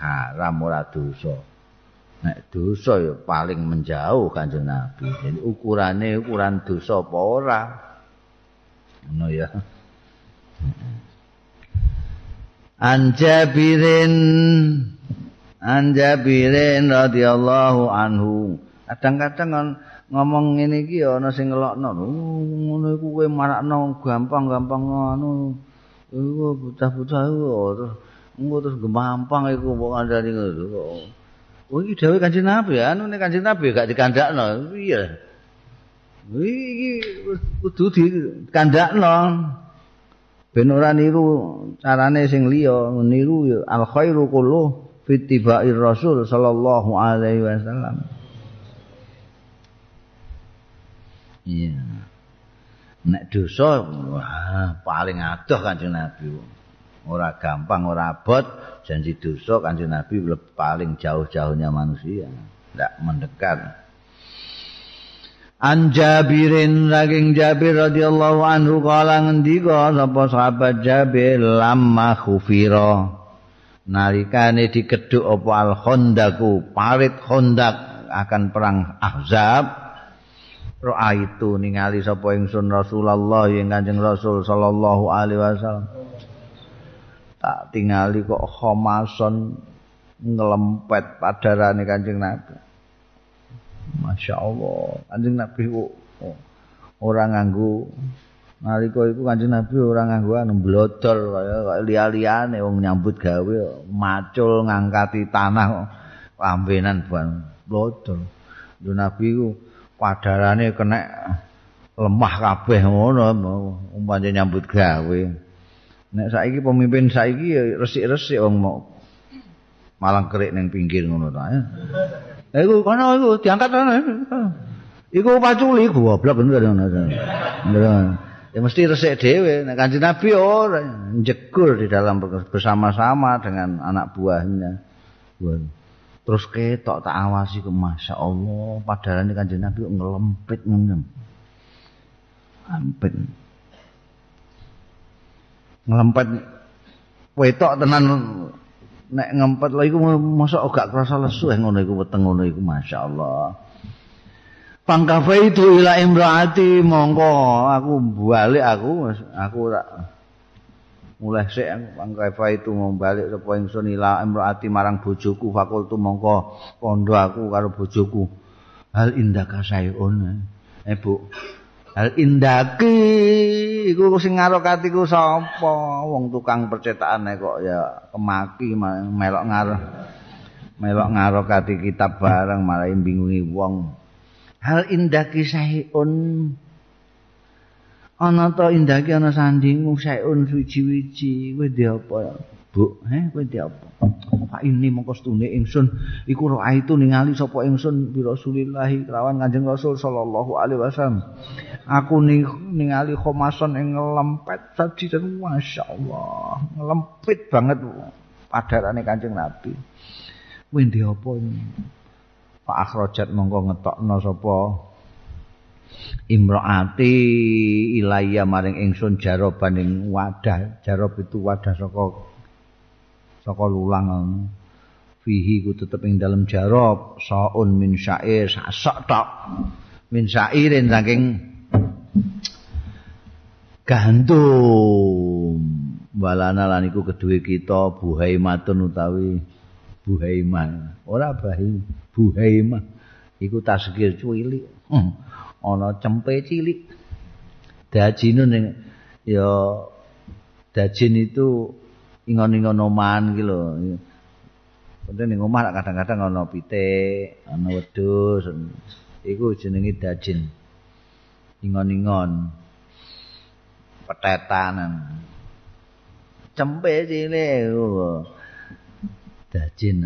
haram ora dosa. Nek dosa ya paling menjauh Kanjeng Nabi. Jadi ukurane ukuran dosa apa ora. Ngono ya. Anjabirin Anjabirin radhiyallahu anhu. Kadang-kadang ngomong ngene iki ya ana sing ngelokno. Ngono iku kowe marakno gampang-gampang anu. Iku bocah-bocah iku terus engko terus gampang iku kok ngandani ngono. Oh iki dhewe Kanjeng Nabi anu nek Kanjeng Nabi gak dikandakno. Iya. Iki kudu dikandakno. ben ora niru carane sing liya niru al khairu kullu fitibai rasul sallallahu alaihi wasallam iya nek dosa wah paling adoh kanjeng nabi ora gampang ora abot. Janji dosa kanjeng nabi paling jauh-jauhnya manusia. Ndak mendekat. An Jabirin saking Jabir radhiyallahu anhu kala ngendika sapa sahabat Jabir? Lamma khufira. Nalikane dikedhuk apa al khondaku parit khondak akan perang Ahzab. Roa itu ningali sapa ingsun Rasulullah yang Kanjeng Rasul sallallahu alaihi wasallam tak tingali kok khomason ngelempet padarane Kanjeng Nabi Masya Allah Kanjeng Nabi kok orang nganggu nalika iku Kanjeng Nabi ora nganggo anu blodol kaya liya-liyane wong nyambut gawe macul ngangkati tanah lambenan ban blodol. Yo Nabi ku padarane kena lemah kabeh ngono umpamane nyambut gawe. Nek saiki pemimpin saiki resik-resik wong mau malang kerik ning pinggir ngono ta. Eh iku kono iku diangkat ana. Iku paculi goblok bener ngono. ya mesti resik dhewe nek kanjeng Nabi ora njegur di dalam bersama-sama dengan anak buahnya terus ketok tak awasi ke Masya Allah padahal ini kanjeng Nabi ngelempit ngelempit ngelempit ngelempit wetok tenan. Nek ngempet lho iku mosok gak kerasa lesu ngono iku weteng ngono iku Masya Allah Pangkafaitu ila imraati mongko aku balik aku aku tak mulai sik pangkafaitu mau balik sapa ingsun ila imraati marang bojoku fakultu mongko pondo aku karo bojoku. Hal indaka sayun eh bu hal indaki iku sing ngarokatiku sapa? Wong tukang percetakane kok ya kemaki melok ngarok melok ngarokati kitab bareng malah bingungi wong. Hal indaki sayun ana to indaki ana sandingmu sayun suci-wici kowe ndi apa bu he kowe ndi apa? Pak ini mongko stune ingsun. Iku ro itu ningali sapa ingsun? Bi Rasulillah kelawan Kanjeng Rasul sallallahu alaihi wasallam. Aku ningali khomason ing ngelempet sajidan masyaallah ngelempit banget padarane Kanjeng Nabi. Kowe ndi apa ini? Pak akhrajat mongko ngetokno sapa? Imraati ilaya maring ingsun jaroban ing wadah jarob itu wadah saka saka lulang fihi ku tetep ing dalam jarob saun min syair sak tok min syairin saking gandum walana lan iku kedue kita buhaimatun utawi buhaimah ora bahi Buhaimah iku tasgir cuwilik. Hmm. Ana cempe cilik. Dajine ning ya dajin itu ingon-ingon oman iki lho. Penting ning omah kadang-kadang ana pitik, ana wedhus. Iku jenenge dajin. Ingon-ingon. Petetanan. Cempe cilik. Dajin.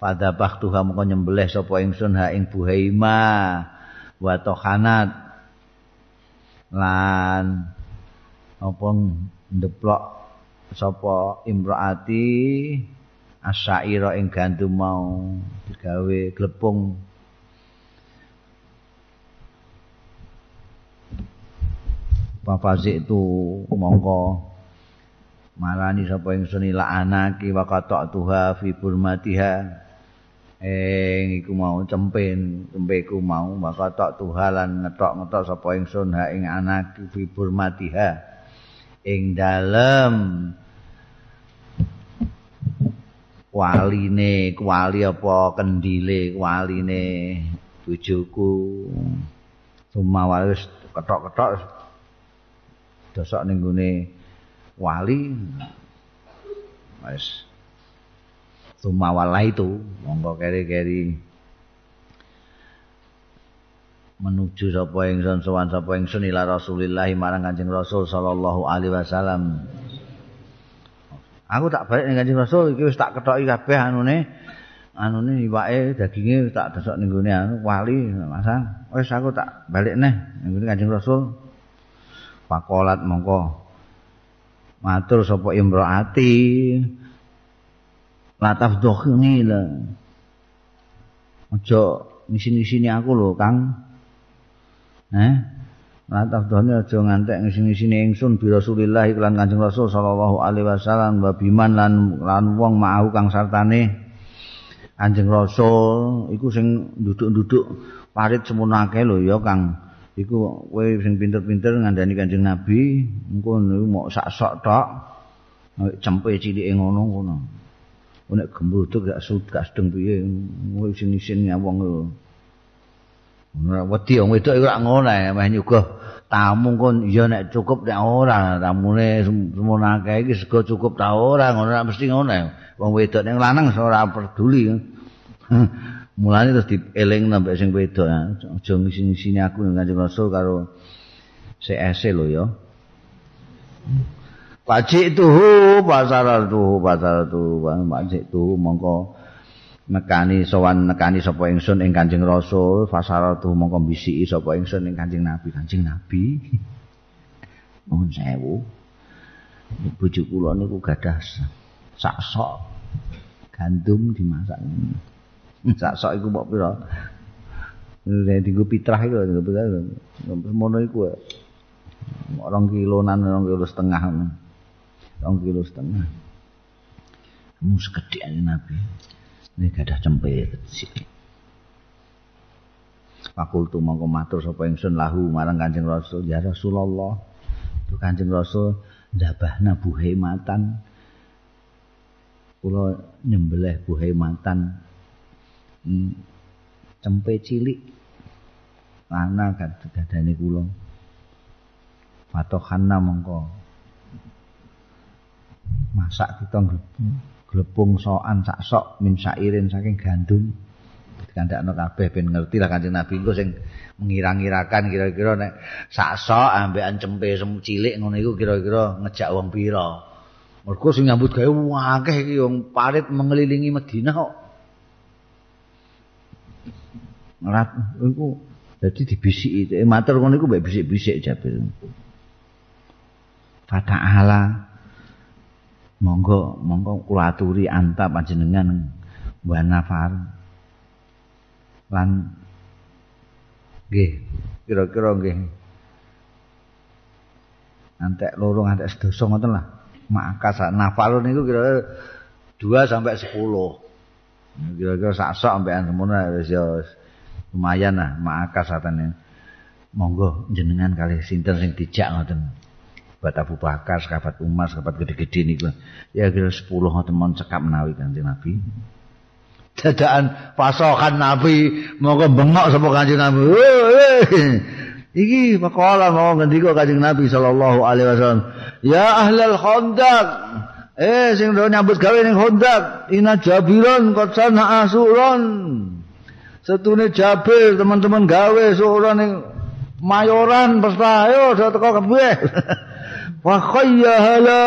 pada waktu kamu kau nyembelih sopo ingsun ha ing buhaima wa tohanat lan apa ndeplok sopo imraati asyaira ing gandum mau digawe glepung. Papazik itu mongko marani sapa ingsun ila anaki wa tuha fi burmatiha. Ing iku mau cempin cempeku mau maka tok tuhalan ngetok-ngetok sapa ingsun ha ing anak fibur matiha ing dalem waline kuali apa kendile waline bojoku. Summa wis ketok-ketok dosok ning wali. Wis. Sumawala itu monggo keri-keri. Menuju sapa ingsun sowan sapa ingsun ila Rasulillah marang Kanjeng Rasul sallallahu alaihi wasallam. Aku tak balik ning Kanjeng Rasul iki wis tak kethoki kabeh anune anune iwake daginge tak desok ning gone anu wali masang. Wis aku tak balik neh ning Kanjeng Rasul. Pakolat mongko matur sapa imraati lataf dokhni lah aja ngisini-sini aku lho Kang Eh? Lan tafdhone aja ngantek ngising-isine ingsun bi Rasulillah iklan Kanjeng Rasul sallallahu alaihi wasallam wa biman lan lan wong mau kang sartane. Kanjeng Rasul iku sing duduk-duduk parit semono akeh lho ya Kang. Iku kowe sing pinter-pinter ngandani Kanjeng Nabi engko niku mok sak sok tok cempe cilike ngono ngono. Nek gembruduk gak sud gak sedeng piye kowe sing isin wong lho. Ora wedi wong wedok iku ora ngono ae nyuguh tamu kon iya nek cukup nek ora tamune semono akeh iki sego cukup ta ora ngono ora mesti ngono. Wong wedok ning lanang ora peduli. (laughs) Mulane terus dieling nambah sing wedok aja ngisi-ngisine aku ning Kanjeng Rasul karo CS lho ya. Pacik tuhu pasar tuhu pasar tuhu. Pacik tuhu mongko nekani sowan nekani sapa ingsun ing Kanjeng Rasul fasaratu mongko bisiki sapa ingsun ing Kanjeng Nabi. Kanjeng Nabi? (laughs) Nuwun sewu. Bojo kula niku gadah sak sok gandum dimasak. (laughs) Sak sok iku kok pira? Nek dienggo pitrah iku dienggo pitrah mono iku orang kilonan orang kilo setengah. Orang kilo setengah. Mus gede nabi ini gadah cempe kecil. Fakultu mongko matur sapa ingsun lahu marang Kanjeng Rasul ya Rasulullah. Tu Kanjeng Rasul ndabahna buhematan. Kula nyembelih buhematan hmm, cempe cilik. Ana gadane kula. Fatohanna mongko masak kita glepung soan sak sok min sairin saking gandum. Dikandakno kabeh ben ngerti lah Kanjeng Nabi engko sing mengira-ngirakan kira-kira nek sak sok ambekan cempe cilik ngono iku kira-kira ngejak wong pira. Mergo sing nyambut gawe akeh iki wong parit mengelilingi Madinah kok. Rat iku dadi dibisiki matur ngono iku mbek bisik-bisik Jabir Fata'ala monggo monggo kula aturi anta panjenengan wa nafar. Lan nggih kira-kira nggih. Antek loro antek sedasa ngoten lah. Maka sak nafal niku kira 2 sampai 10 kira-kira sak sok sampean semono wis ya lumayan lah maka satane. Monggo jenengan kali sinten sing dijak ngoten buat Abu Bakar, sahabat Umar, sahabat gede-gede niku. Ya kira 10 teman cekap menawi Kanjeng Nabi. Dadaan pasokan Nabi monggo bengok sapa Kanjeng Nabi. Iki pakola mau ngendika Kanjeng Nabi sallallahu alaihi wasallam. Ya ahlal Khandaq. Eh sing do nyambut gawe ning Khandaq, ina Jabiran qad sana asuron. Setune Jabir teman-teman gawe suran ning Mayoran pesta ayo teko kabeh. (laughs) Wa khayyahala.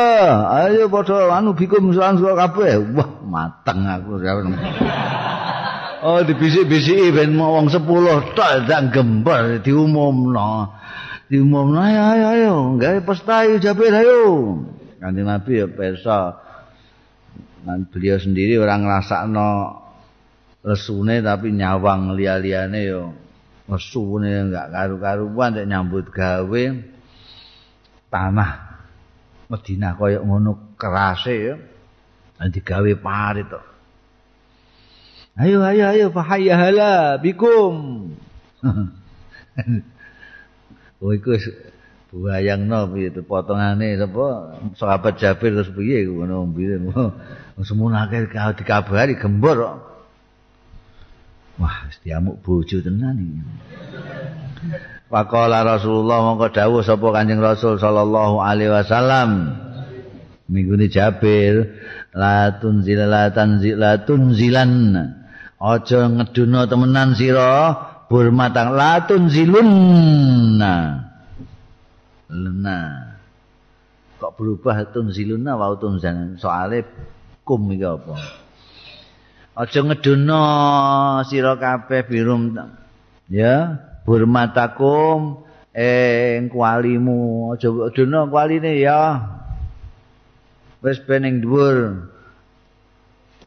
Ayo padha anu bikum langsung kabeh. Wah, mateng aku. oh, dibisik-bisiki ben wong 10 tok dak gembar diumumno. Diumumno ayo ayo ayo gawe pesta ayo Jabir ayo. Kanjeng Nabi ya pesta. Dan beliau sendiri orang ngrasakno resune tapi nyawang liya-liyane yo resune enggak karu-karuan nek nyambut gawe. Tanah Madinah kaya ngono kerase ya. Nanti gawe parit to. Ayo ayo ayo fahayya hala bikum. (laughs) oh iku bayangno piye to potongane sapa sahabat Jabir terus piye ngono piye. Semono akeh dikabari gembor kok. Wah, diamuk bojo tenan iki. Faqala Rasulullah mongko dawuh sapa Kanjeng Rasul sallallahu alaihi wasallam. Minggu ni Jabir, la tunzil la tanzil la tunzilan. Aja ngeduna temenan sira burmatang la tunzilun. Lena. Kok berubah tunziluna wa tunzan soale kum iki apa? Aja ngeduna sira kabeh birum ya burmatakum ing kualimu. Aja dono kualine ya. Wis pening dhuwur.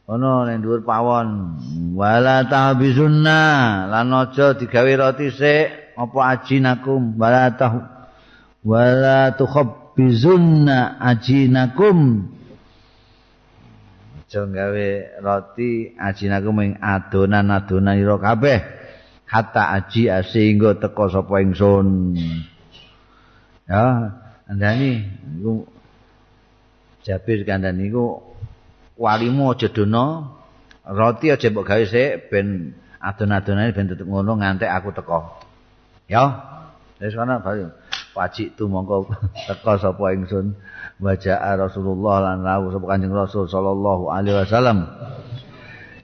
Ana ning dhuwur pawon. Wala tahbisunna lan aja digawe roti sik. Apa ajinakum wala tahu wala tukhabbizunna ajinakum aja gawe roti ajinakum ing adonan-adonan ira kabeh hatta aji sehingga teko sapa ingsun. Ya andani iku Jabir kandhani iku walimu aja dono roti aja mbok gawe sik ben adon-adonane ben tetep ngono ngantek aku teko ya wis ana bali. Wajib tu mongko (laughs) teko sapa ingsun. Wajah Rasulullah lan rawuh sapa Kanjeng Rasul sallallahu alaihi wasallam.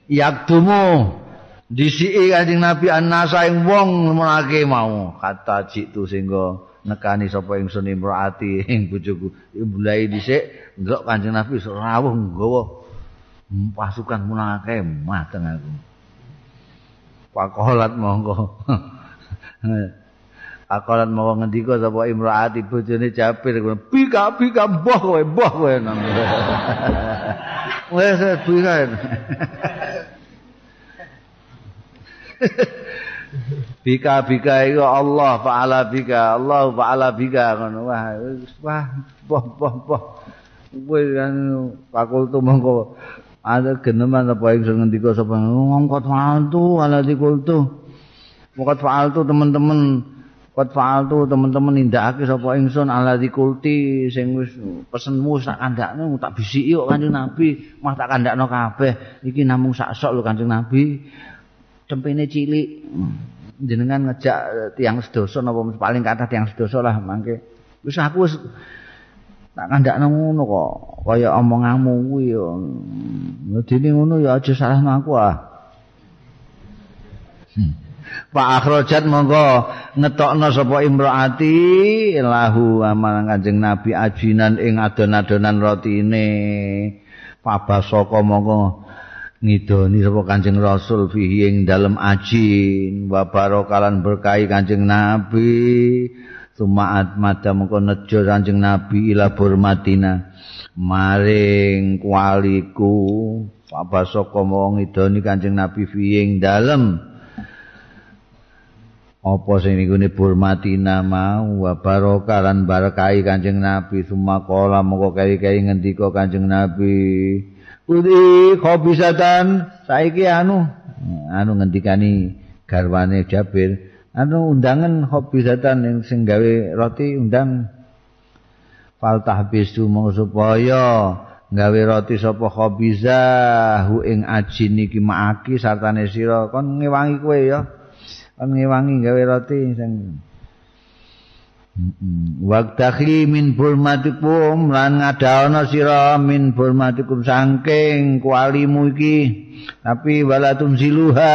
Yakdumu disiki Kanjeng Nabi annasa wong menake mau. Kata jitu sehingga nekani sapa ingsun imraati ing bojoku. Mulai dhisik ndelok Kanjeng Nabi rawuh nggawa pasukan menake mateng aku. Pakolat monggo. (laughs) Akalan mau ngendika sapa imraati bojone Jabir bika bika mbah kowe mbah kowe. (laughs) Nang. Wes bika. Bika bika iku Allah faala bika Allah faala bika ngono. Wah wah mbah mbah mbah kowe kan fakultu monggo ada geneman apa yang ngendika sapa? Ngongkot faltu ala dikultu. Mukat faal tu teman-teman. Kot faal tu teman-teman indahake sapa ingsun ala dikulti. Sing wis pesenmu sak kandakne tak bisiki kok Kanjeng Nabi. Mah tak kandakno kabeh. Iki namung sak sok lho Kanjeng Nabi cempene cilik. Jenengan ngejak tiang sedoso napa paling kata tiang sedoso lah mangke. Wis aku wis tak kandakno ngono kok. Kaya omonganmu kuwi yo. Dene ngono ya aja salahno aku ah. Hmm. Pak akhrajat monggo ngetokno sapa imraati lahu amarang Kanjeng Nabi ajinan ing adon-adonan rotine. Pabasaka monggo ngidoni sapa Kanjeng Rasul fihi ing dalem ajin wa barakalan berkahi Kanjeng Nabi. Sumaat mada monggo nejo Kanjeng Nabi ila burmatina maring kualiku. Pabasaka monggo ngidoni Kanjeng Nabi fihi ing dalem apa sing niku ne burmatina mau wa barokah lan berkahi Kanjeng Nabi sumakola moko kari-kari ngendika Kanjeng Nabi Udi khobisatan saiki anu anu ngendikani garwane Jabir anu undangan khobisatan yang sing gawe roti undang. Fal tahbisu mong supaya gawe roti sapa khobizah hu ing ajin iki maaki sartane sira. Kon ngewangi kowe ya. Kan ngewangi gawe roti sing Waktahi min burmatikum lan ngadaono sira min burmatikum saking kualimu iki. Tapi walatun siluha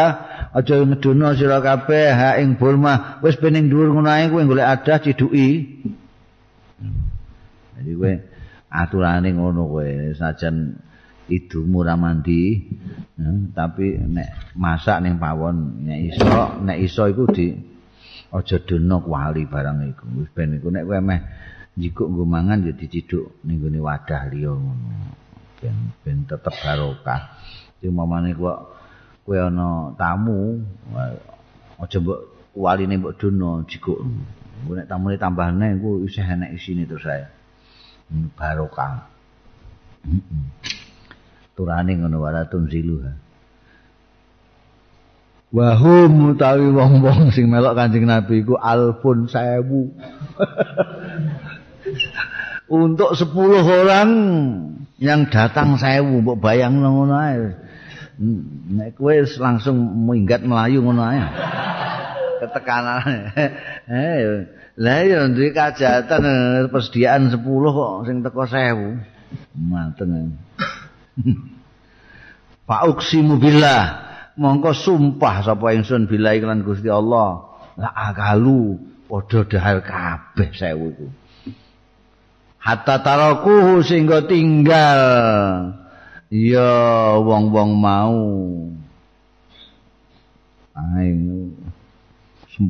aja ngedono sira kabeh ha ing burma wis pening dhuwur ngono ae kowe golek adah ciduki. Jadi kowe aturane ngono kowe sajan idumu ra mandi ya, tapi nek masak ning pawon nek iso nek iso iku di aja dono kuali barang iku. Wis ben iku. Nek kowe meh njikuk nggo mangan ya diciduk ning gone wadah liya ngono. Ben ben tetep barokah. Sing mamane kok kowe ana tamu aja mbok kualine mbok dono jikuk nek tamune tambahne iku isih enek isine terus saya barokah. Aturane ngono wala tunziluha wa hum utawi wong-wong sing melok Kanjeng Nabi iku alfun sewu. (laughs) Untuk 10 orang yang datang sewu mbok bayang ngono ae. Nek kowe langsung minggat melayu ngono ae. Ketekanan (laughs) eh lah ya duwe kajatan persediaan 10 kok sing teko sewu. Mateng (laughs) Pak uksimu billah mongko sumpah sapa ingsun bila iklan Gusti Allah. La akalu padha dahal kabeh sewu iku. Hatta tarakuhu sehingga tinggal. Ya wong-wong mau. Aing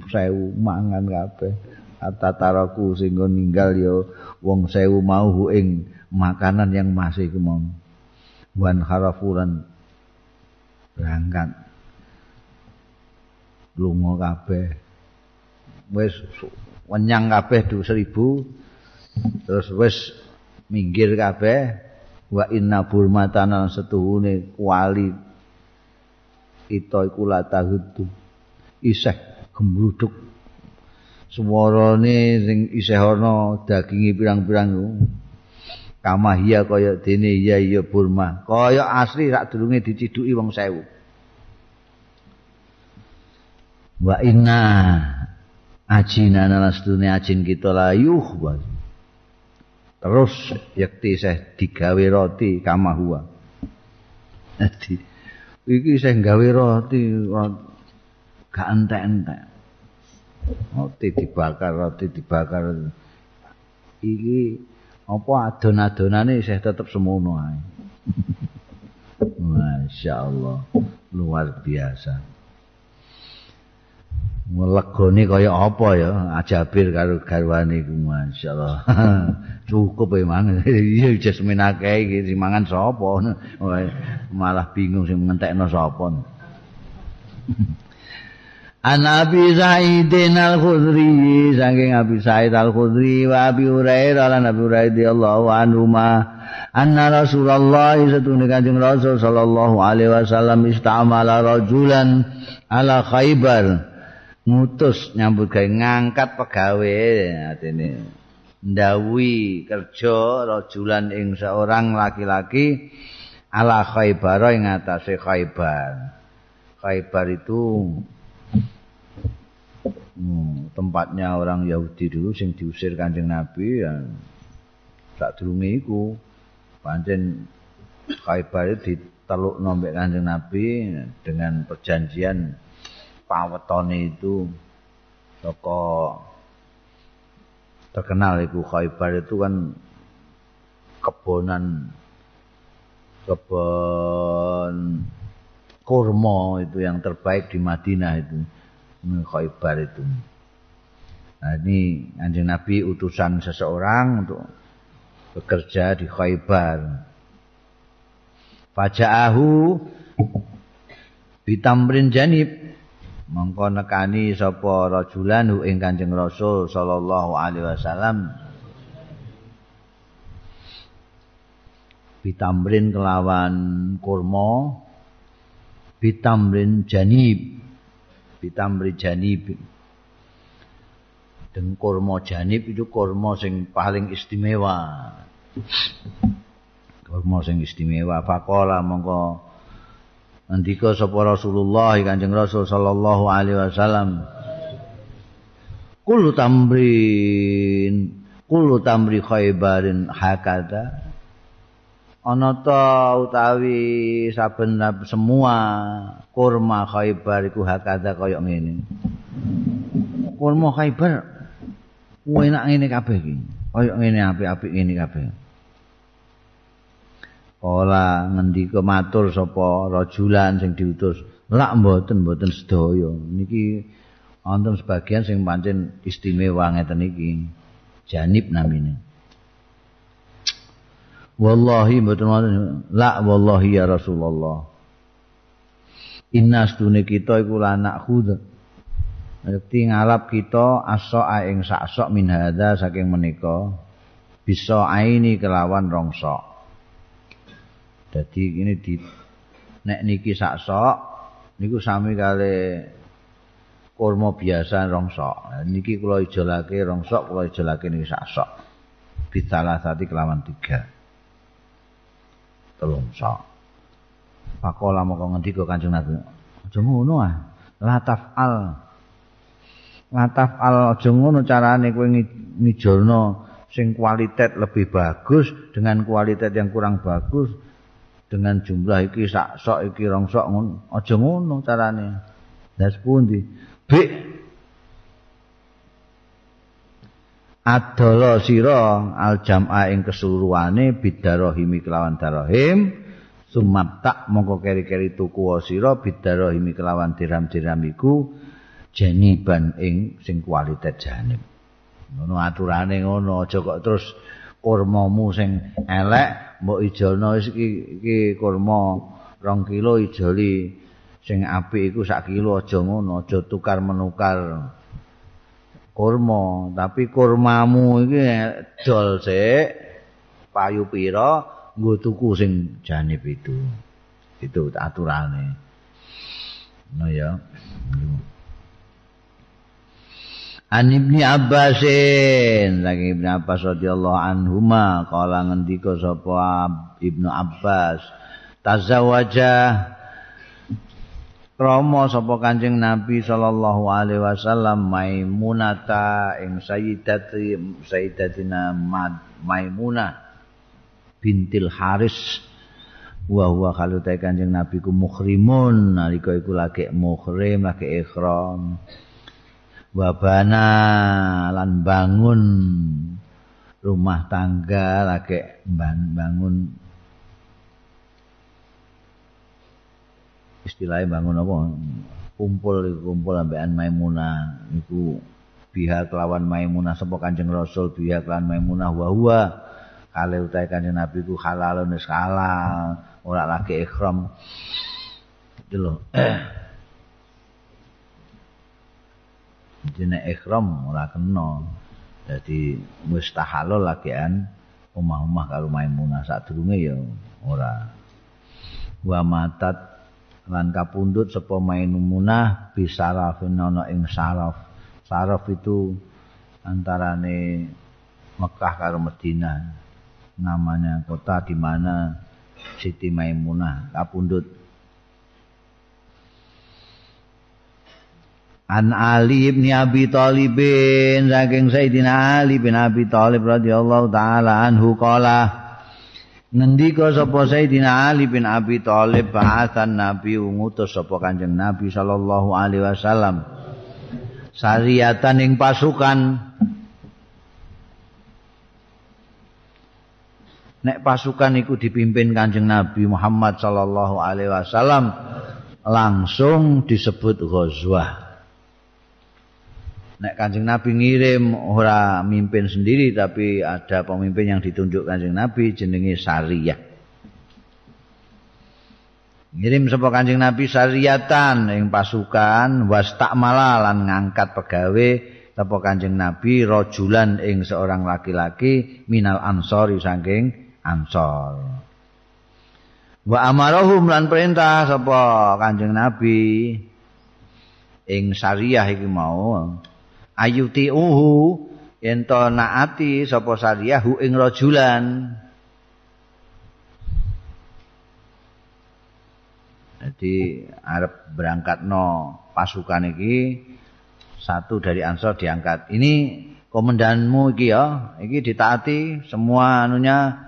sewu mangan kabeh. Hatta taraku sehingga ninggal ya wong sewu mau ing makanan yang masih iku mau wan harafuran berangkat. Lunga kabeh. Wis wenyang kabeh du seribu. Terus wis minggir kabeh. Wa inna burmatana setuhune kuali ito iku latahuddu isih gembluduk. Suwarane sing isih ana daginge pirang-pirang kamahia kaya dene ya ya Burma. Kaya asli sak durunge diciduki wong sewu. Wa inna ajina nastune ajin kita layuh terus yakti saya digawe roti kamahua jadi iki saya gawe roti gak entek-entek. Roti dibakar roti dibakar. Iki apa adon-adonane isih tetep semono ae. Masyaallah, luar biasa. Melegone kaya apa ya ajabir karo garwane iku masyaallah. (laughs) Cukup emang (laughs) iya jes menake iki mangan sapa. (laughs) Malah bingung sing ngentekno sapa. An Abi Sa'idin Al-Khudri saking Abi Sa'id Al-Khudri wa Abi Hurairah lan Abi Hurairah radhiyallahu anhu ma anna Rasulullah satune Kanjeng Rasul sallallahu alaihi wasallam istamala rajulan ala Khaibar ngutus nyambut gawe ngangkat pegawe atene ndawi kerja rajulan ing seorang laki-laki ala Khaibar ing atase Khaibar Khaibar itu hmm, tempatnya orang Yahudi dulu sing diusir Kanjeng Nabi ya sak durunge iku. Pancen Khaibar diteluk nombek Kanjeng Nabi dengan perjanjian pawetone itu. Toko terkenal itu Khaibar itu kan kebonan kebon kurma itu yang terbaik di Madinah itu Khaybar itu. Nah, ini anjing Nabi utusan seseorang untuk bekerja di Khaybar. Faja'ahu bitamrin janib mongko nekani sapa rajulan hu ing Kanjeng Rasul sallallahu alaihi wasallam bitamrin kelawan kurma bitamrin janib bitamri janib. Dan kurma janib itu kurma sing paling istimewa. Kurma sing istimewa. Fakola mongko ngendika sapa Rasulullah Kanjeng Rasul sallallahu alaihi wasallam. Kullu tamrin kullu tamri khaybarin hakada ana ta utawi saben semua kurma Khaibar iku hakada kaya ngene. Kurma Khaibar enak ngene kabeh iki. Kaya ngene apik-apik ngene kabeh. Ola ngendika matur sapa rajulan sing diutus, lak mboten mboten sedaya. Niki wonten sebagian sing pancen istimewa ngeten iki. Janib namine. Wallahi mboten wonten la wallahi ya Rasulullah. Inna stune kita iku lanak khud. Ngerti ngalap kita asoa ing saksok min hadza saking menika bisa aini kelawan rongsok. Dadi ini di nek niki saksok niku sami kali kurma biasa rongsok. Niki kula ijolake rongsok, kula ijolake niki saksok. Bisalah sati kelawan tiga. Telung sak. Pakola moko ngendika Kanjeng Nabi. Aja ngono ah. La tafal. La tafal aja ngono carane kowe ngijolno sing kualitas lebih bagus dengan kualitas yang kurang bagus dengan jumlah iki sak sok iki rong sok ngono. Aja ngono carane. Das pundi? Bik adala sira al jam'a ing keseluruhane bidarahimi kelawan darahim sumabta mongko keri-keri tuku sira bidarahimi kelawan dirham-dirham iku janiban ing sing kualitas janib ngono aturane ngono aja kok terus kurmamu sing elek mbok ijolno iki iki kurma 2 kilo ijoli sing apik iku sak kilo aja ngono aja tukar menukar kurma. Tapi kurmamu iki dol sik payu pira nggo tuku sing janib itu. Itu aturane. No ya. An Ibni Abbasin lagi Ibni Abbas radhiyallahu anhuma kala ngendika sapa Ibnu Abbas tazawaja krama sapa Kanjeng Nabi sallallahu alaihi wasallam Maimunata ing sayyidati sayyidatina Maimunah bintil Haris. Wa huwa kalau Kanjeng Nabi ku muhrimun nalika iku lagi muhrim lagi ikhram. Wabana lan bangun rumah tangga lagi bangun istilahnya bangun apa? Kumpul kumpul ambekan Maimunah iku pihak lawan Maimunah sapa Kanjeng Rasul pihak lawan Maimunah wa huwa kale utahe Kanjeng Nabi ku halalun wis halal ora lagi ikhram. Itu lho. (clears throat) Dene ikhram ora kena. Dadi mustahalul lagian omah-omah karo Maimunah sadurunge ya ora. Wa matat lan kapundhut sapa Maimunah bisarafin ana ing saraf. Saraf itu antarane Mekah karo Madinah namanya kota di mana Siti Maimunah kapundhut. An Ali bin Abi Thalib saking Sayyidina Ali bin Abi Thalib radhiyallahu taala anhu qala ngendika sapa Sayyidina Ali bin Abi Thalib ba'athan Nabi ngutus sapa Kanjeng Nabi sallallahu alaihi wasallam. Sariyatan ing pasukan. Nek pasukan iku dipimpin Kanjeng Nabi Muhammad sallallahu alaihi wasallam langsung disebut ghazwah nek Kanjeng Nabi ngirim ora mimpin sendiri tapi ada pemimpin yang ditunjuk Kanjeng Nabi jenenge Sariyah. Ngirim sapa Kanjeng Nabi sariyatan ing pasukan was lan ngangkat pegawe sapa Kanjeng Nabi rajulan ing seorang laki-laki minal ansori saking ansor. Wa amarahum lan perintah sapa Kanjeng Nabi ing sariyah iki mau ayuti uhu ento naati sapa sariyahu ing rajulan. Jadi arep berangkat no pasukan iki satu dari ansor diangkat. Ini komandanmu iki ya iki ditaati semua anunya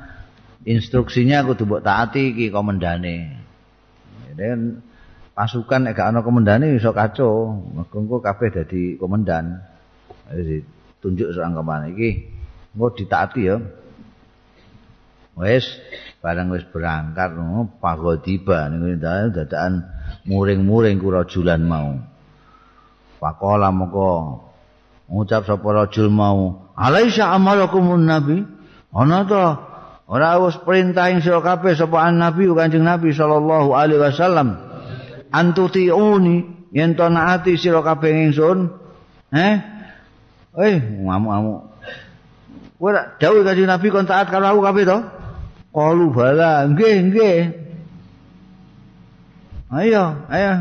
instruksinya kudu mbok taati iki komandane. Dan pasukan nek gak ana komandane iso kacau mergo kabeh dadi komandan tunjuk seorang kemana iki mau ditaati ya. Wes barang wis berangkat no, pagodiba niku dadakan muring-muring ku rajulan mau. Pakola moko ngucap sapa rajul mau alaisa amalakumun nabi? Ana to? Ora wis perintah ing sira kabeh sapa nabi kanjeng nabi sallallahu alaihi wasallam. Antutiuni yen to naati sira kabeh ingsun eh Eh, ngamuk-ngamuk. Kowe tak dawuh kanjeng Nabi kon taat karo aku kabeh to? Qalu bala, nggih, nggih. Ayo, ayo.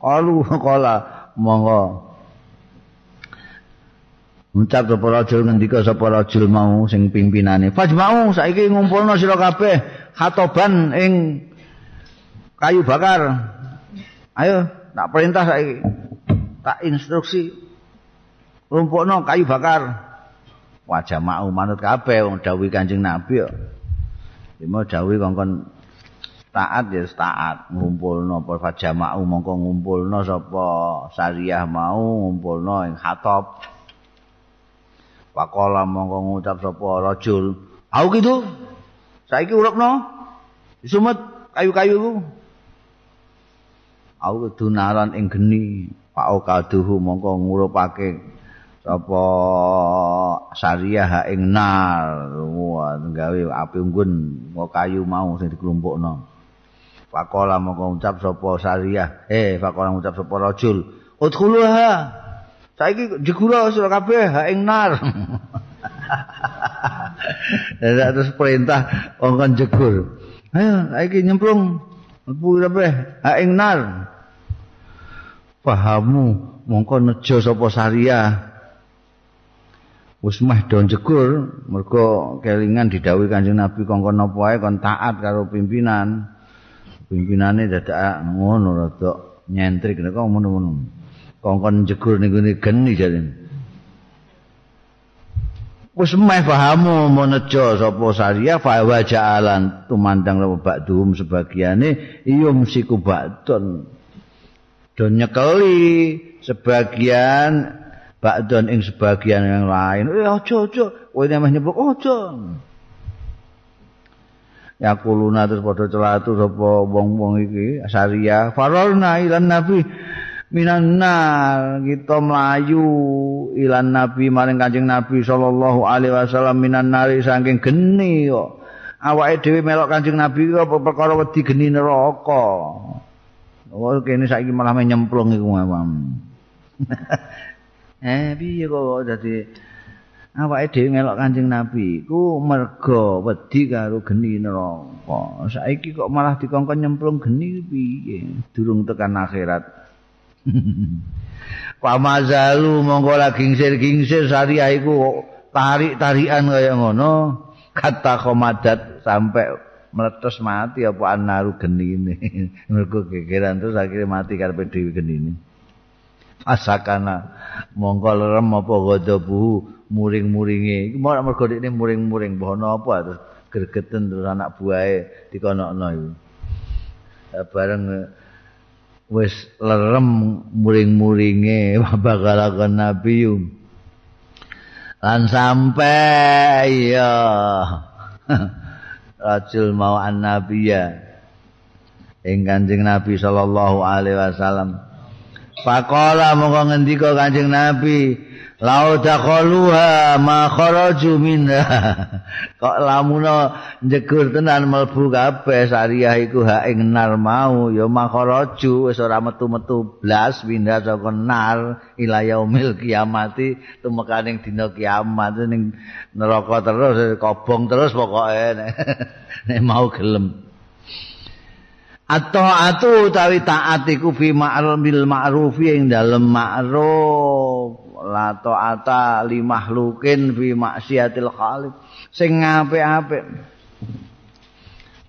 Qalu qala, monggo. Ucap sapa rajul ngendika sapa rajul mau sing pimpinane. Fajma'u saiki ngumpulno sira kabeh khatoban ing kayu bakar. Ayo, tak perintah saiki. Tak instruksi rumpukno kayu bakar. Wajah mau manut kabeh wong dawuh Kanjeng Nabi kok. Dimo dawuh kongkon taat ya taat. Ngumpulno apa wajah mau mongko ngumpulno sapa syariah mau ngumpulno ing khatab Pakola mongko ngucap sapa rajul. Au gitu. Saiki urupno sumet kayu-kayu ku au dunaran ing geni. Pak okaduhu mongko ngurupake apa syariah ing nar gawe api unggun mau kayu mau sing dikelompokno faqala moko ngucap sapa syariah eh faqala ngucap sapa rajul udkhuluha Saiki jegura sira kabeh ha ing nar. (laughs) Terus perintah kongkon jegur. Ayo saiki nyemplung mlebu kabeh ha ing nar. Pahamu mongko nejo sapa Saria. Wis meh do jegur mergo kelingan didhawuhi Kanjeng Nabi kongkon apa wae kon taat karo pimpinan. Pimpinane dadak ngono rada nyentrik nek ngono-ngono. kongkon jegur ning ngene geni jare. Wis meh pahamu menejo sapa saria fa wa ja'alan tumandang lawa ba'dhum sebagiane iyum siku ba'don. Don nyekeli sebagian ba'don ing sebagian yang lain. Eh aja aja, kowe meh nyeblok aja. Ya kuluna terus padha celatu sapa wong-wong iki saria farolna ilan nabi minanar kita melayu ilan nabi maring kanjeng nabi sallallahu alaihi wasallam minanar saking geni kok. Awake dhewe melok kanjeng nabi kok perkara wedi geni neraka? Oh kene saiki malah nyemplung iku mamam (laughs) eh piye kok dadi awake dhewe melok kanjeng nabi? Iku merga wedi karo geni neraka. Saiki kok malah dikongkon nyemplung geni piye? Durung tekan akhirat. (laughs) Pamazalu monggo lagi gingsir-gingsir syariah iku tarik-tarikan kaya ngono. Kata komadat sampai meletus mati apa anaru genine. (laughs) Mergo gegeran terus akhirnya mati karepe dhewe genine asakana. Monggo lerem apa godobu muring-muringe. Iki mau mergo ini muring-muring. Bono apa terus gregeten terus anak buahe dikonokno iku. Bareng wis lerem muring-muringe. (laughs) Bakal nabi lan sampai ya (laughs) rajul mau an nabi ya. Ing kanjeng nabi sallallahu alaihi wasallam Pakola mongko ngendika kanjeng nabi Lau dakhaluha ma kharaju minha. (laughs) Kok lamuna njegur tenan mlebu kabeh syariah iku hak ing nar mau ya ma kharaju wis ora metu-metu blas pindah saka nar ila yaumil kiamati tumekaning dina kiamat ning neraka terus kobong terus pokoke nek (laughs) mau gelem. Atau atu utawi taat iku fi ma'ruf ma'rufi ing dalem ma'ruf. La ta'ata li makhlukin fi maksiatil khaliq. Sing apik-apik.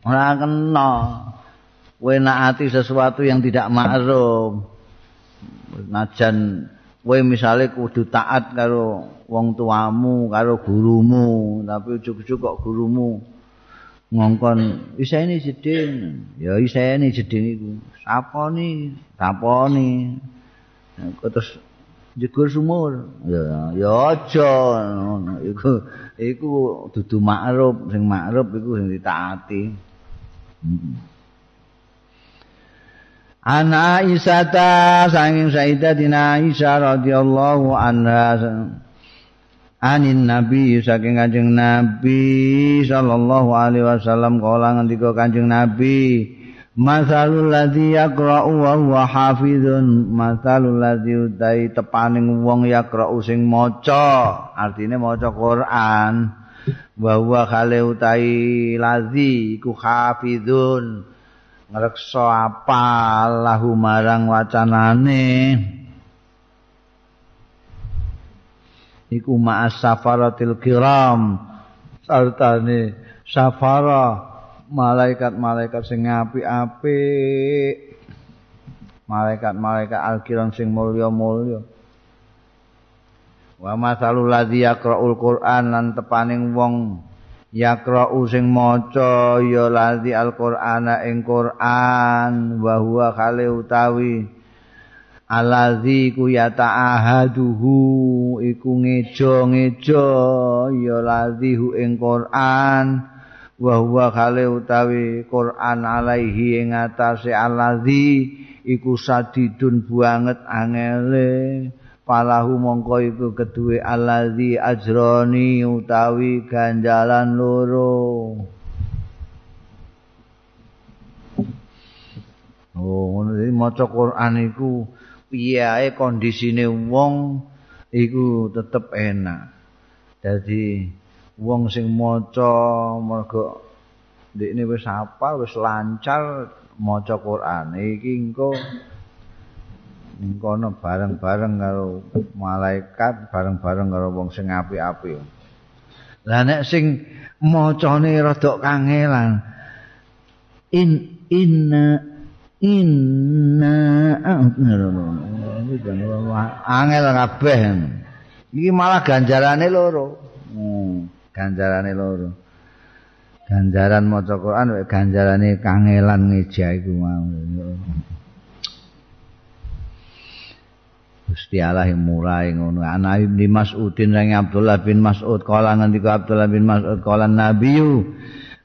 Ora kena. Kowe naati sesuatu yang tidak ma'ruf. Najan kowe misale kudu taat karo wong tuamu karo gurumu. Tapi ujug-ujug kok gurumu ngongkon isa ini jeding. Ya isa ini jeding iku. Sapa ni sapa terus jegur sumur. Ya ya aja. Iku iku dudu makruf sing makruf iku sing ditaati. Ana Aisyah sanging Sayyidatina Aisyah radhiyallahu anha anin nabi saking kanjeng nabi sallallahu alaihi wasallam kala ngendika kanjeng nabi Masalul ladzi yaqra'u wa huwa hafizun. Masalul ladzi utai tepaning wong yaqra'u sing maca artine maca Quran. Wa huwa khale utai ladzi iku hafizun. Ngreksa apa lahu marang wacanane iku ma'as safaratil kiram. Sartane safara malaikat-malaikat sing apik-apik. Malaikat-malaikat al-kiram sing mulya-mulya. Wa masalul ladzi yaqra'ul qur'an lan tepaning wong yaqra'u sing maca ya ladzi al-qur'ana ing qur'an wa huwa khali utawi alazi ku yata'ahaduhu iku ngejo-ngejo ya ladzi ing qur'an wa huwa khale utawi Quran alaihi ing atase allazi iku sadidun banget angele. Palahu mongko iku keduwe allazi ajroni utawi ganjalan loro. Oh, ngono iki maca Quran iku piye ae kondisine wong iku tetep enak. Dadi wong sing maca mergo ndekne wis hafal wis lancar maca Quran iki engko ning kono bareng-bareng karo malaikat bareng-bareng karo wong sing apik-apik lah nek sing macane rada kangelan in inna inna angel kabeh. Iki malah ganjarane loro. Hmm. ganjarane loro. Ganjaran maca Quran wae ganjarane kangelan ngeja iku Gusti Allah yang mulai ngono. Ana Ibnu Mas'udin Abdullah bin Mas'ud. Kala ngendika Abdullah bin Mas'ud kala Nabi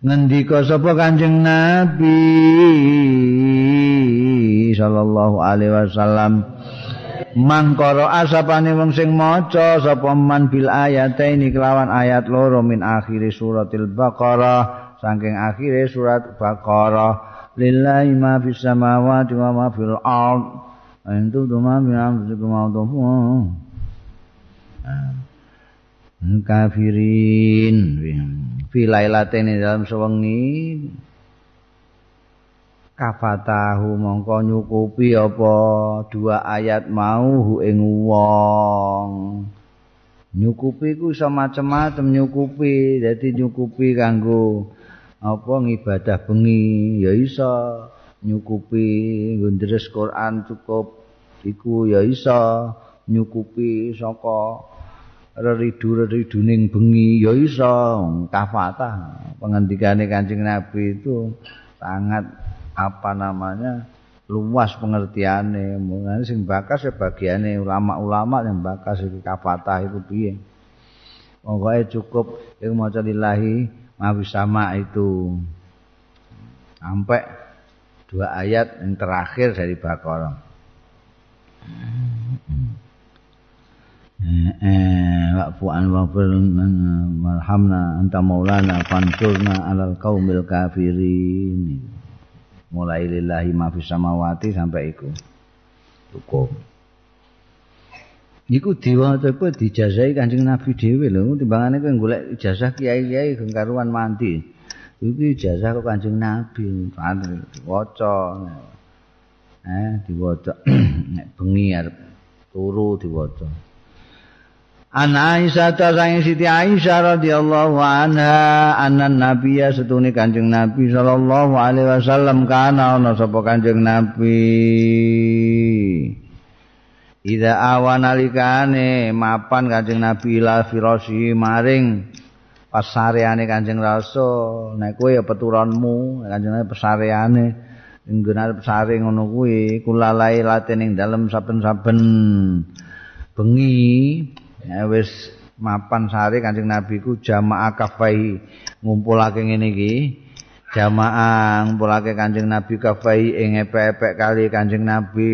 ngendika sapa Kanjeng Nabi sallallahu alaihi wasallam? Mangkara asapane wong sing maca sapa man bil ayataini kelawan ayat loro min akhiri suratil baqarah saking akhire surat baqarah. Lillahi ma fis samawati wa ma fil ard. Antu duma min amzukum mautuhu kafirin. Fi lailatin dalam sewengi. Kafatahu mongko nyukupi apa? Dua ayat mau hu ing wong. Nyukupi ku iso macem-macem nyukupi. Dadi nyukupi kanggo apa? Ngibadah bengi. Ya iso. Nyukupi ngundres Quran cukup. Iku ya iso. Nyukupi saka reridu-reriduning bengi ya iso kafatah. Pengendikane Kanjeng Nabi itu sangat apa namanya luas pengertiane. Mulane sing bakas sebagiane ulama-ulama yang bakas iki kafatah itu piye. Pokoke cukup iku maca lillahi mawi sama itu. Sampai dua ayat yang terakhir dari Baqarah wa'fu an wa'fir marhamna anta maulana fansurna alal qaumil kafirin mulai lillahi ma fis samawati sampai iku cukup Iku diwaca ku dijazahi Kanjeng Nabi dhewe lho timbangane kowe golek ijazah kiai-kiai gengkaruan mandi. Iku ijazah kok Kanjeng Nabi waca. Eh diwaca (clears throat) nek bengi arep turu diwaca. Ana Aisyah ta sang Siti Aisyah radhiyallahu anha anan nabiyya setune Kanjeng Nabi sallallahu alaihi wasallam kana ana sapa Kanjeng Nabi. Ida awan alikane mapan Kanjeng Nabi ila firasi maring pasareane Kanjeng Rasul nek kowe ya peturanmu Kanjeng Nabi pasareane nggon pesare ngono kuwi kulalai latin ing dalem saben-saben bengi ya wis mapan sare Kanjeng Nabi ku jamaah kafai ngumpulake ngene iki. Jamaah ngumpulake Kanjeng Nabi kafai ing epek-epek kali Kanjeng Nabi.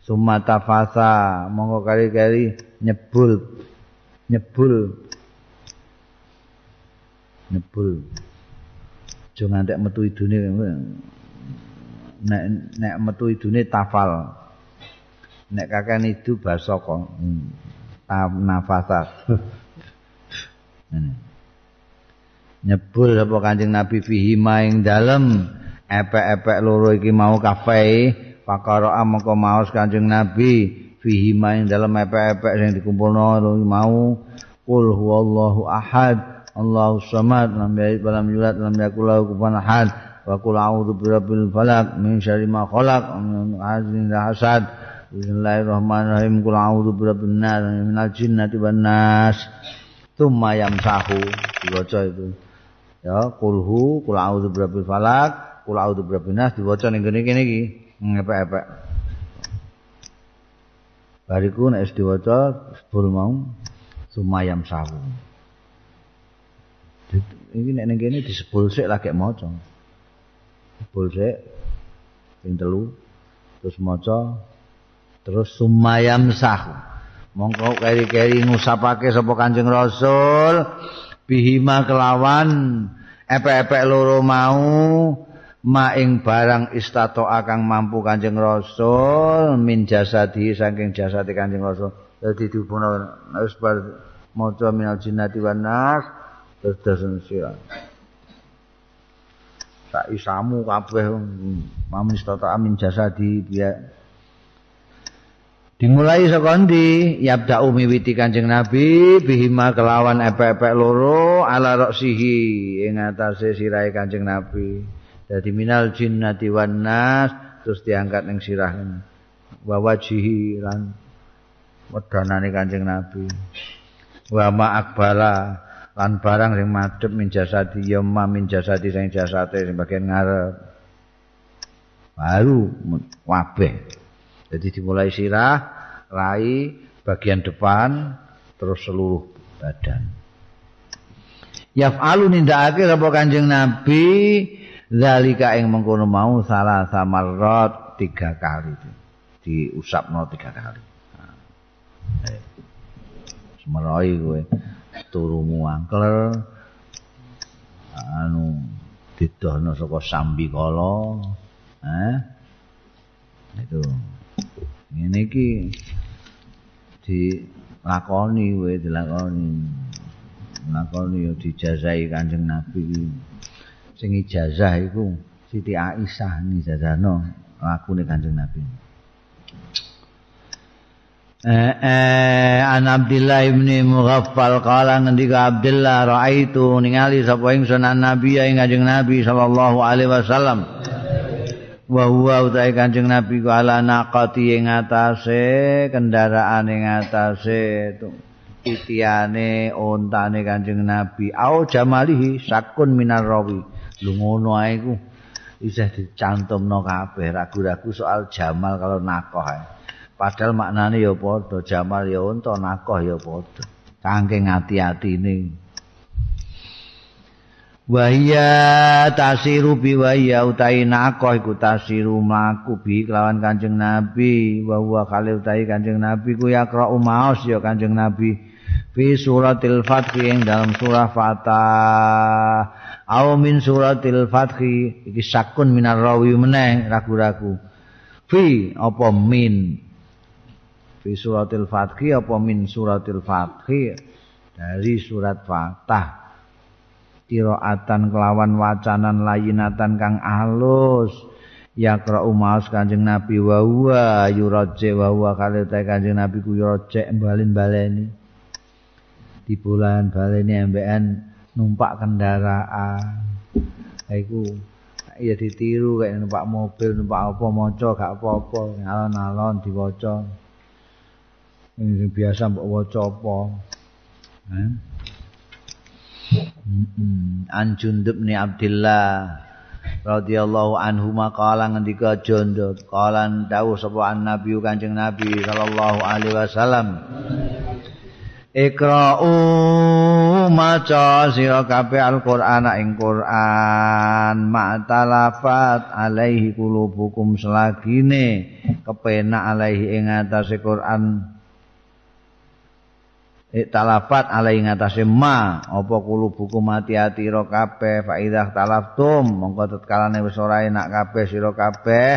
Sumata fasa monggo kali-kali nyebul nyebul. Nyebul. Aja ngantek metu idune nek nek metu idune tafal. Nek kakek itu basa kok. Hmm. Nafasat. (laughs) Nyebul apa Kanjeng Nabi fihi maing dalem. Epek-epek loro iki mau kafe pakara mongko maos Kanjeng Nabi fihi maing dalem epek-epek sing dikumpulno mau. Kul huwallahu ahad Allahu samad lam yalid wa lam yulad lam yakul lahu kufuwan ahad wa qul a'udzu birabbil falaq min syarri ma khalaq min hasad Bismillahirrahmanirrahim. Qul a'udzu birabbin nas minal jinnati wan nas. Tsumma yamsahu diwaca itu. Ya, kulhu, qul a'udzu birabbil falaq, qul a'udzu birabbin nas diwaca ning kene kene iki. Ngepek-epek. Bariku nek wis diwaca sebul mau tsumma yamsahu. Ini nek ning kene disebul sik lagi maca. Sebul sik ping telu terus maca terus sumayam sah. Mongko keri-keri ngusapake sapa Kanjeng Rasul. Bihima kelawan epek-epek loro mau maing barang istato akang mampu Kanjeng Rasul min jasadi saking jasadi Kanjeng Rasul. Dadi dihubungno wis bar maca minal jinnati wan nas terus dasen sira. Sak isamu kabeh mamin istato amin jasadi biya Dimulai saka ndi? Yabda miwiti Kanjeng Nabi bihima kelawan epek-epek loro ala roksihi ing atase sirahe Kanjeng Nabi. Dadi minal jinnati wan nas terus diangkat ning sirah wa wajihi lan wedanane Kanjeng Nabi. Wa ma akbala lan barang sing madhep min jasadi ya ma min jasadi sing jasate sing bagian ngarep. Baru wabeh. Jadi dimulai sirah, rai, bagian depan, terus seluruh badan. Yaf'alu nindakake apa Kanjeng Nabi zalika ing mengkono mau salah samarot tiga kali diusapno tiga kali. Semeroi kowe turu muangkel anu didohno saka sambi kala. Eh? Itu ngene iki dilakoni wae dilakoni. Lakoni yo dijazahi Kanjeng Nabi sing ijazah iku Siti Aisyah ni lakune Kanjeng Nabi. Eh, eh, an Abdullah ibn Mughaffal kala ngendika Abdullah raaitu ningali sapa ingsun Nabi ing Kanjeng Nabi sallallahu alaihi wasallam wa huwa utahe Kanjeng Nabi ku ala naqati ing atase kendaraan ing atase titiane ontane Kanjeng Nabi. Au jamalihi sakun minar rawi. Lu ngono ae ku. Isih dicantumno kabeh. Ragu-ragu soal jamal kalau nakoh ae. Padahal maknane ya padha jamal ya unta nakoh ya padha. Kangge ngati-atine Wahia tasiru bi wahia utai nakoh iku tasiru mlaku bi kelawan Kanjeng Nabi. Wa huwa kali utai Kanjeng Nabi ku yakra umaos ya Kanjeng Nabi. Fi suratil fath ing dalam surah Fatah. Au min suratil fath iki sakun minar rawi meneh ragu-ragu. Fi apa min? Fi suratil fath apa min suratil fath dari surat Fatah kiraatan kelawan wacanan layinatan kang alus. Yakra umaus kanjeng nabi wa huwa yuraje wa huwa kali kanjeng nabi ku yuraje balin baleni di bulan baleni MBN numpak kendaraan. Iku ya ditiru kayak numpak mobil numpak apa maca gak apa-apa alon-alon diwaca. Ini biasa mbok waca apa. Eh? An Jundub ni Abdillah radhiyallahu anhu maqala ngendika Jundub qala dawuh sapa an Nabi Kanjeng Nabi sallallahu alaihi wasallam. Ikra'u maca sira kabeh Al-Qur'an ing Qur'an. Ma'talafat alaihi qulubukum selagine kepenak alaihi ing atase Qur'an talafat alai ngatasé ma apa kulo buku mati ati ro kabeh fa idzah talaftum mongko tetkalane wis ora enak kabeh sira kabeh.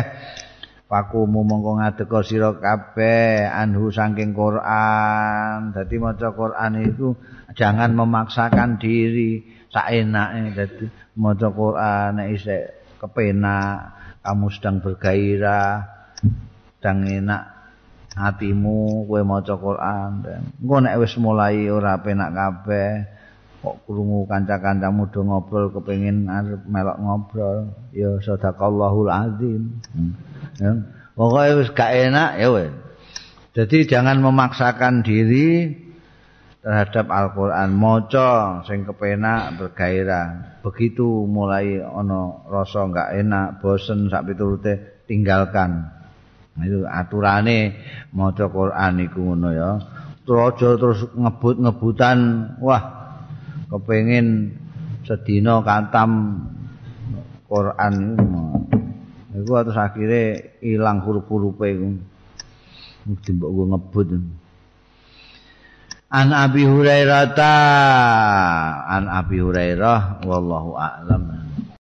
Pakumu mongko ngadeka sira kabeh anhu saking Quran. Dadi maca Quran itu jangan memaksakan diri sak enake dadi maca Quran nek isih kepenak kamu sedang bergairah sedang enak hatimu kowe maca Quran. Engko nek wis mulai ora penak kabeh kok krungu kanca-kancamu do ngobrol kepengin arep melok ngobrol ya sadaqallahul azim. Ya. Pokoke wis gak enak ya wis jadi jangan memaksakan diri terhadap Al-Qur'an. Maca sing kepenak bergairah. Begitu mulai ana rasa gak enak bosen sak piturute tinggalkan itu aturane maca Quran iku ngono ya. Aja terus ngebut-ngebutan wah kepengin sedina kantam Quran iku terus akhire ilang huruf-hurufe iku. Mesti mbok ngebut. An Abi Hurairah ta An Abi Hurairah wallahu a'lam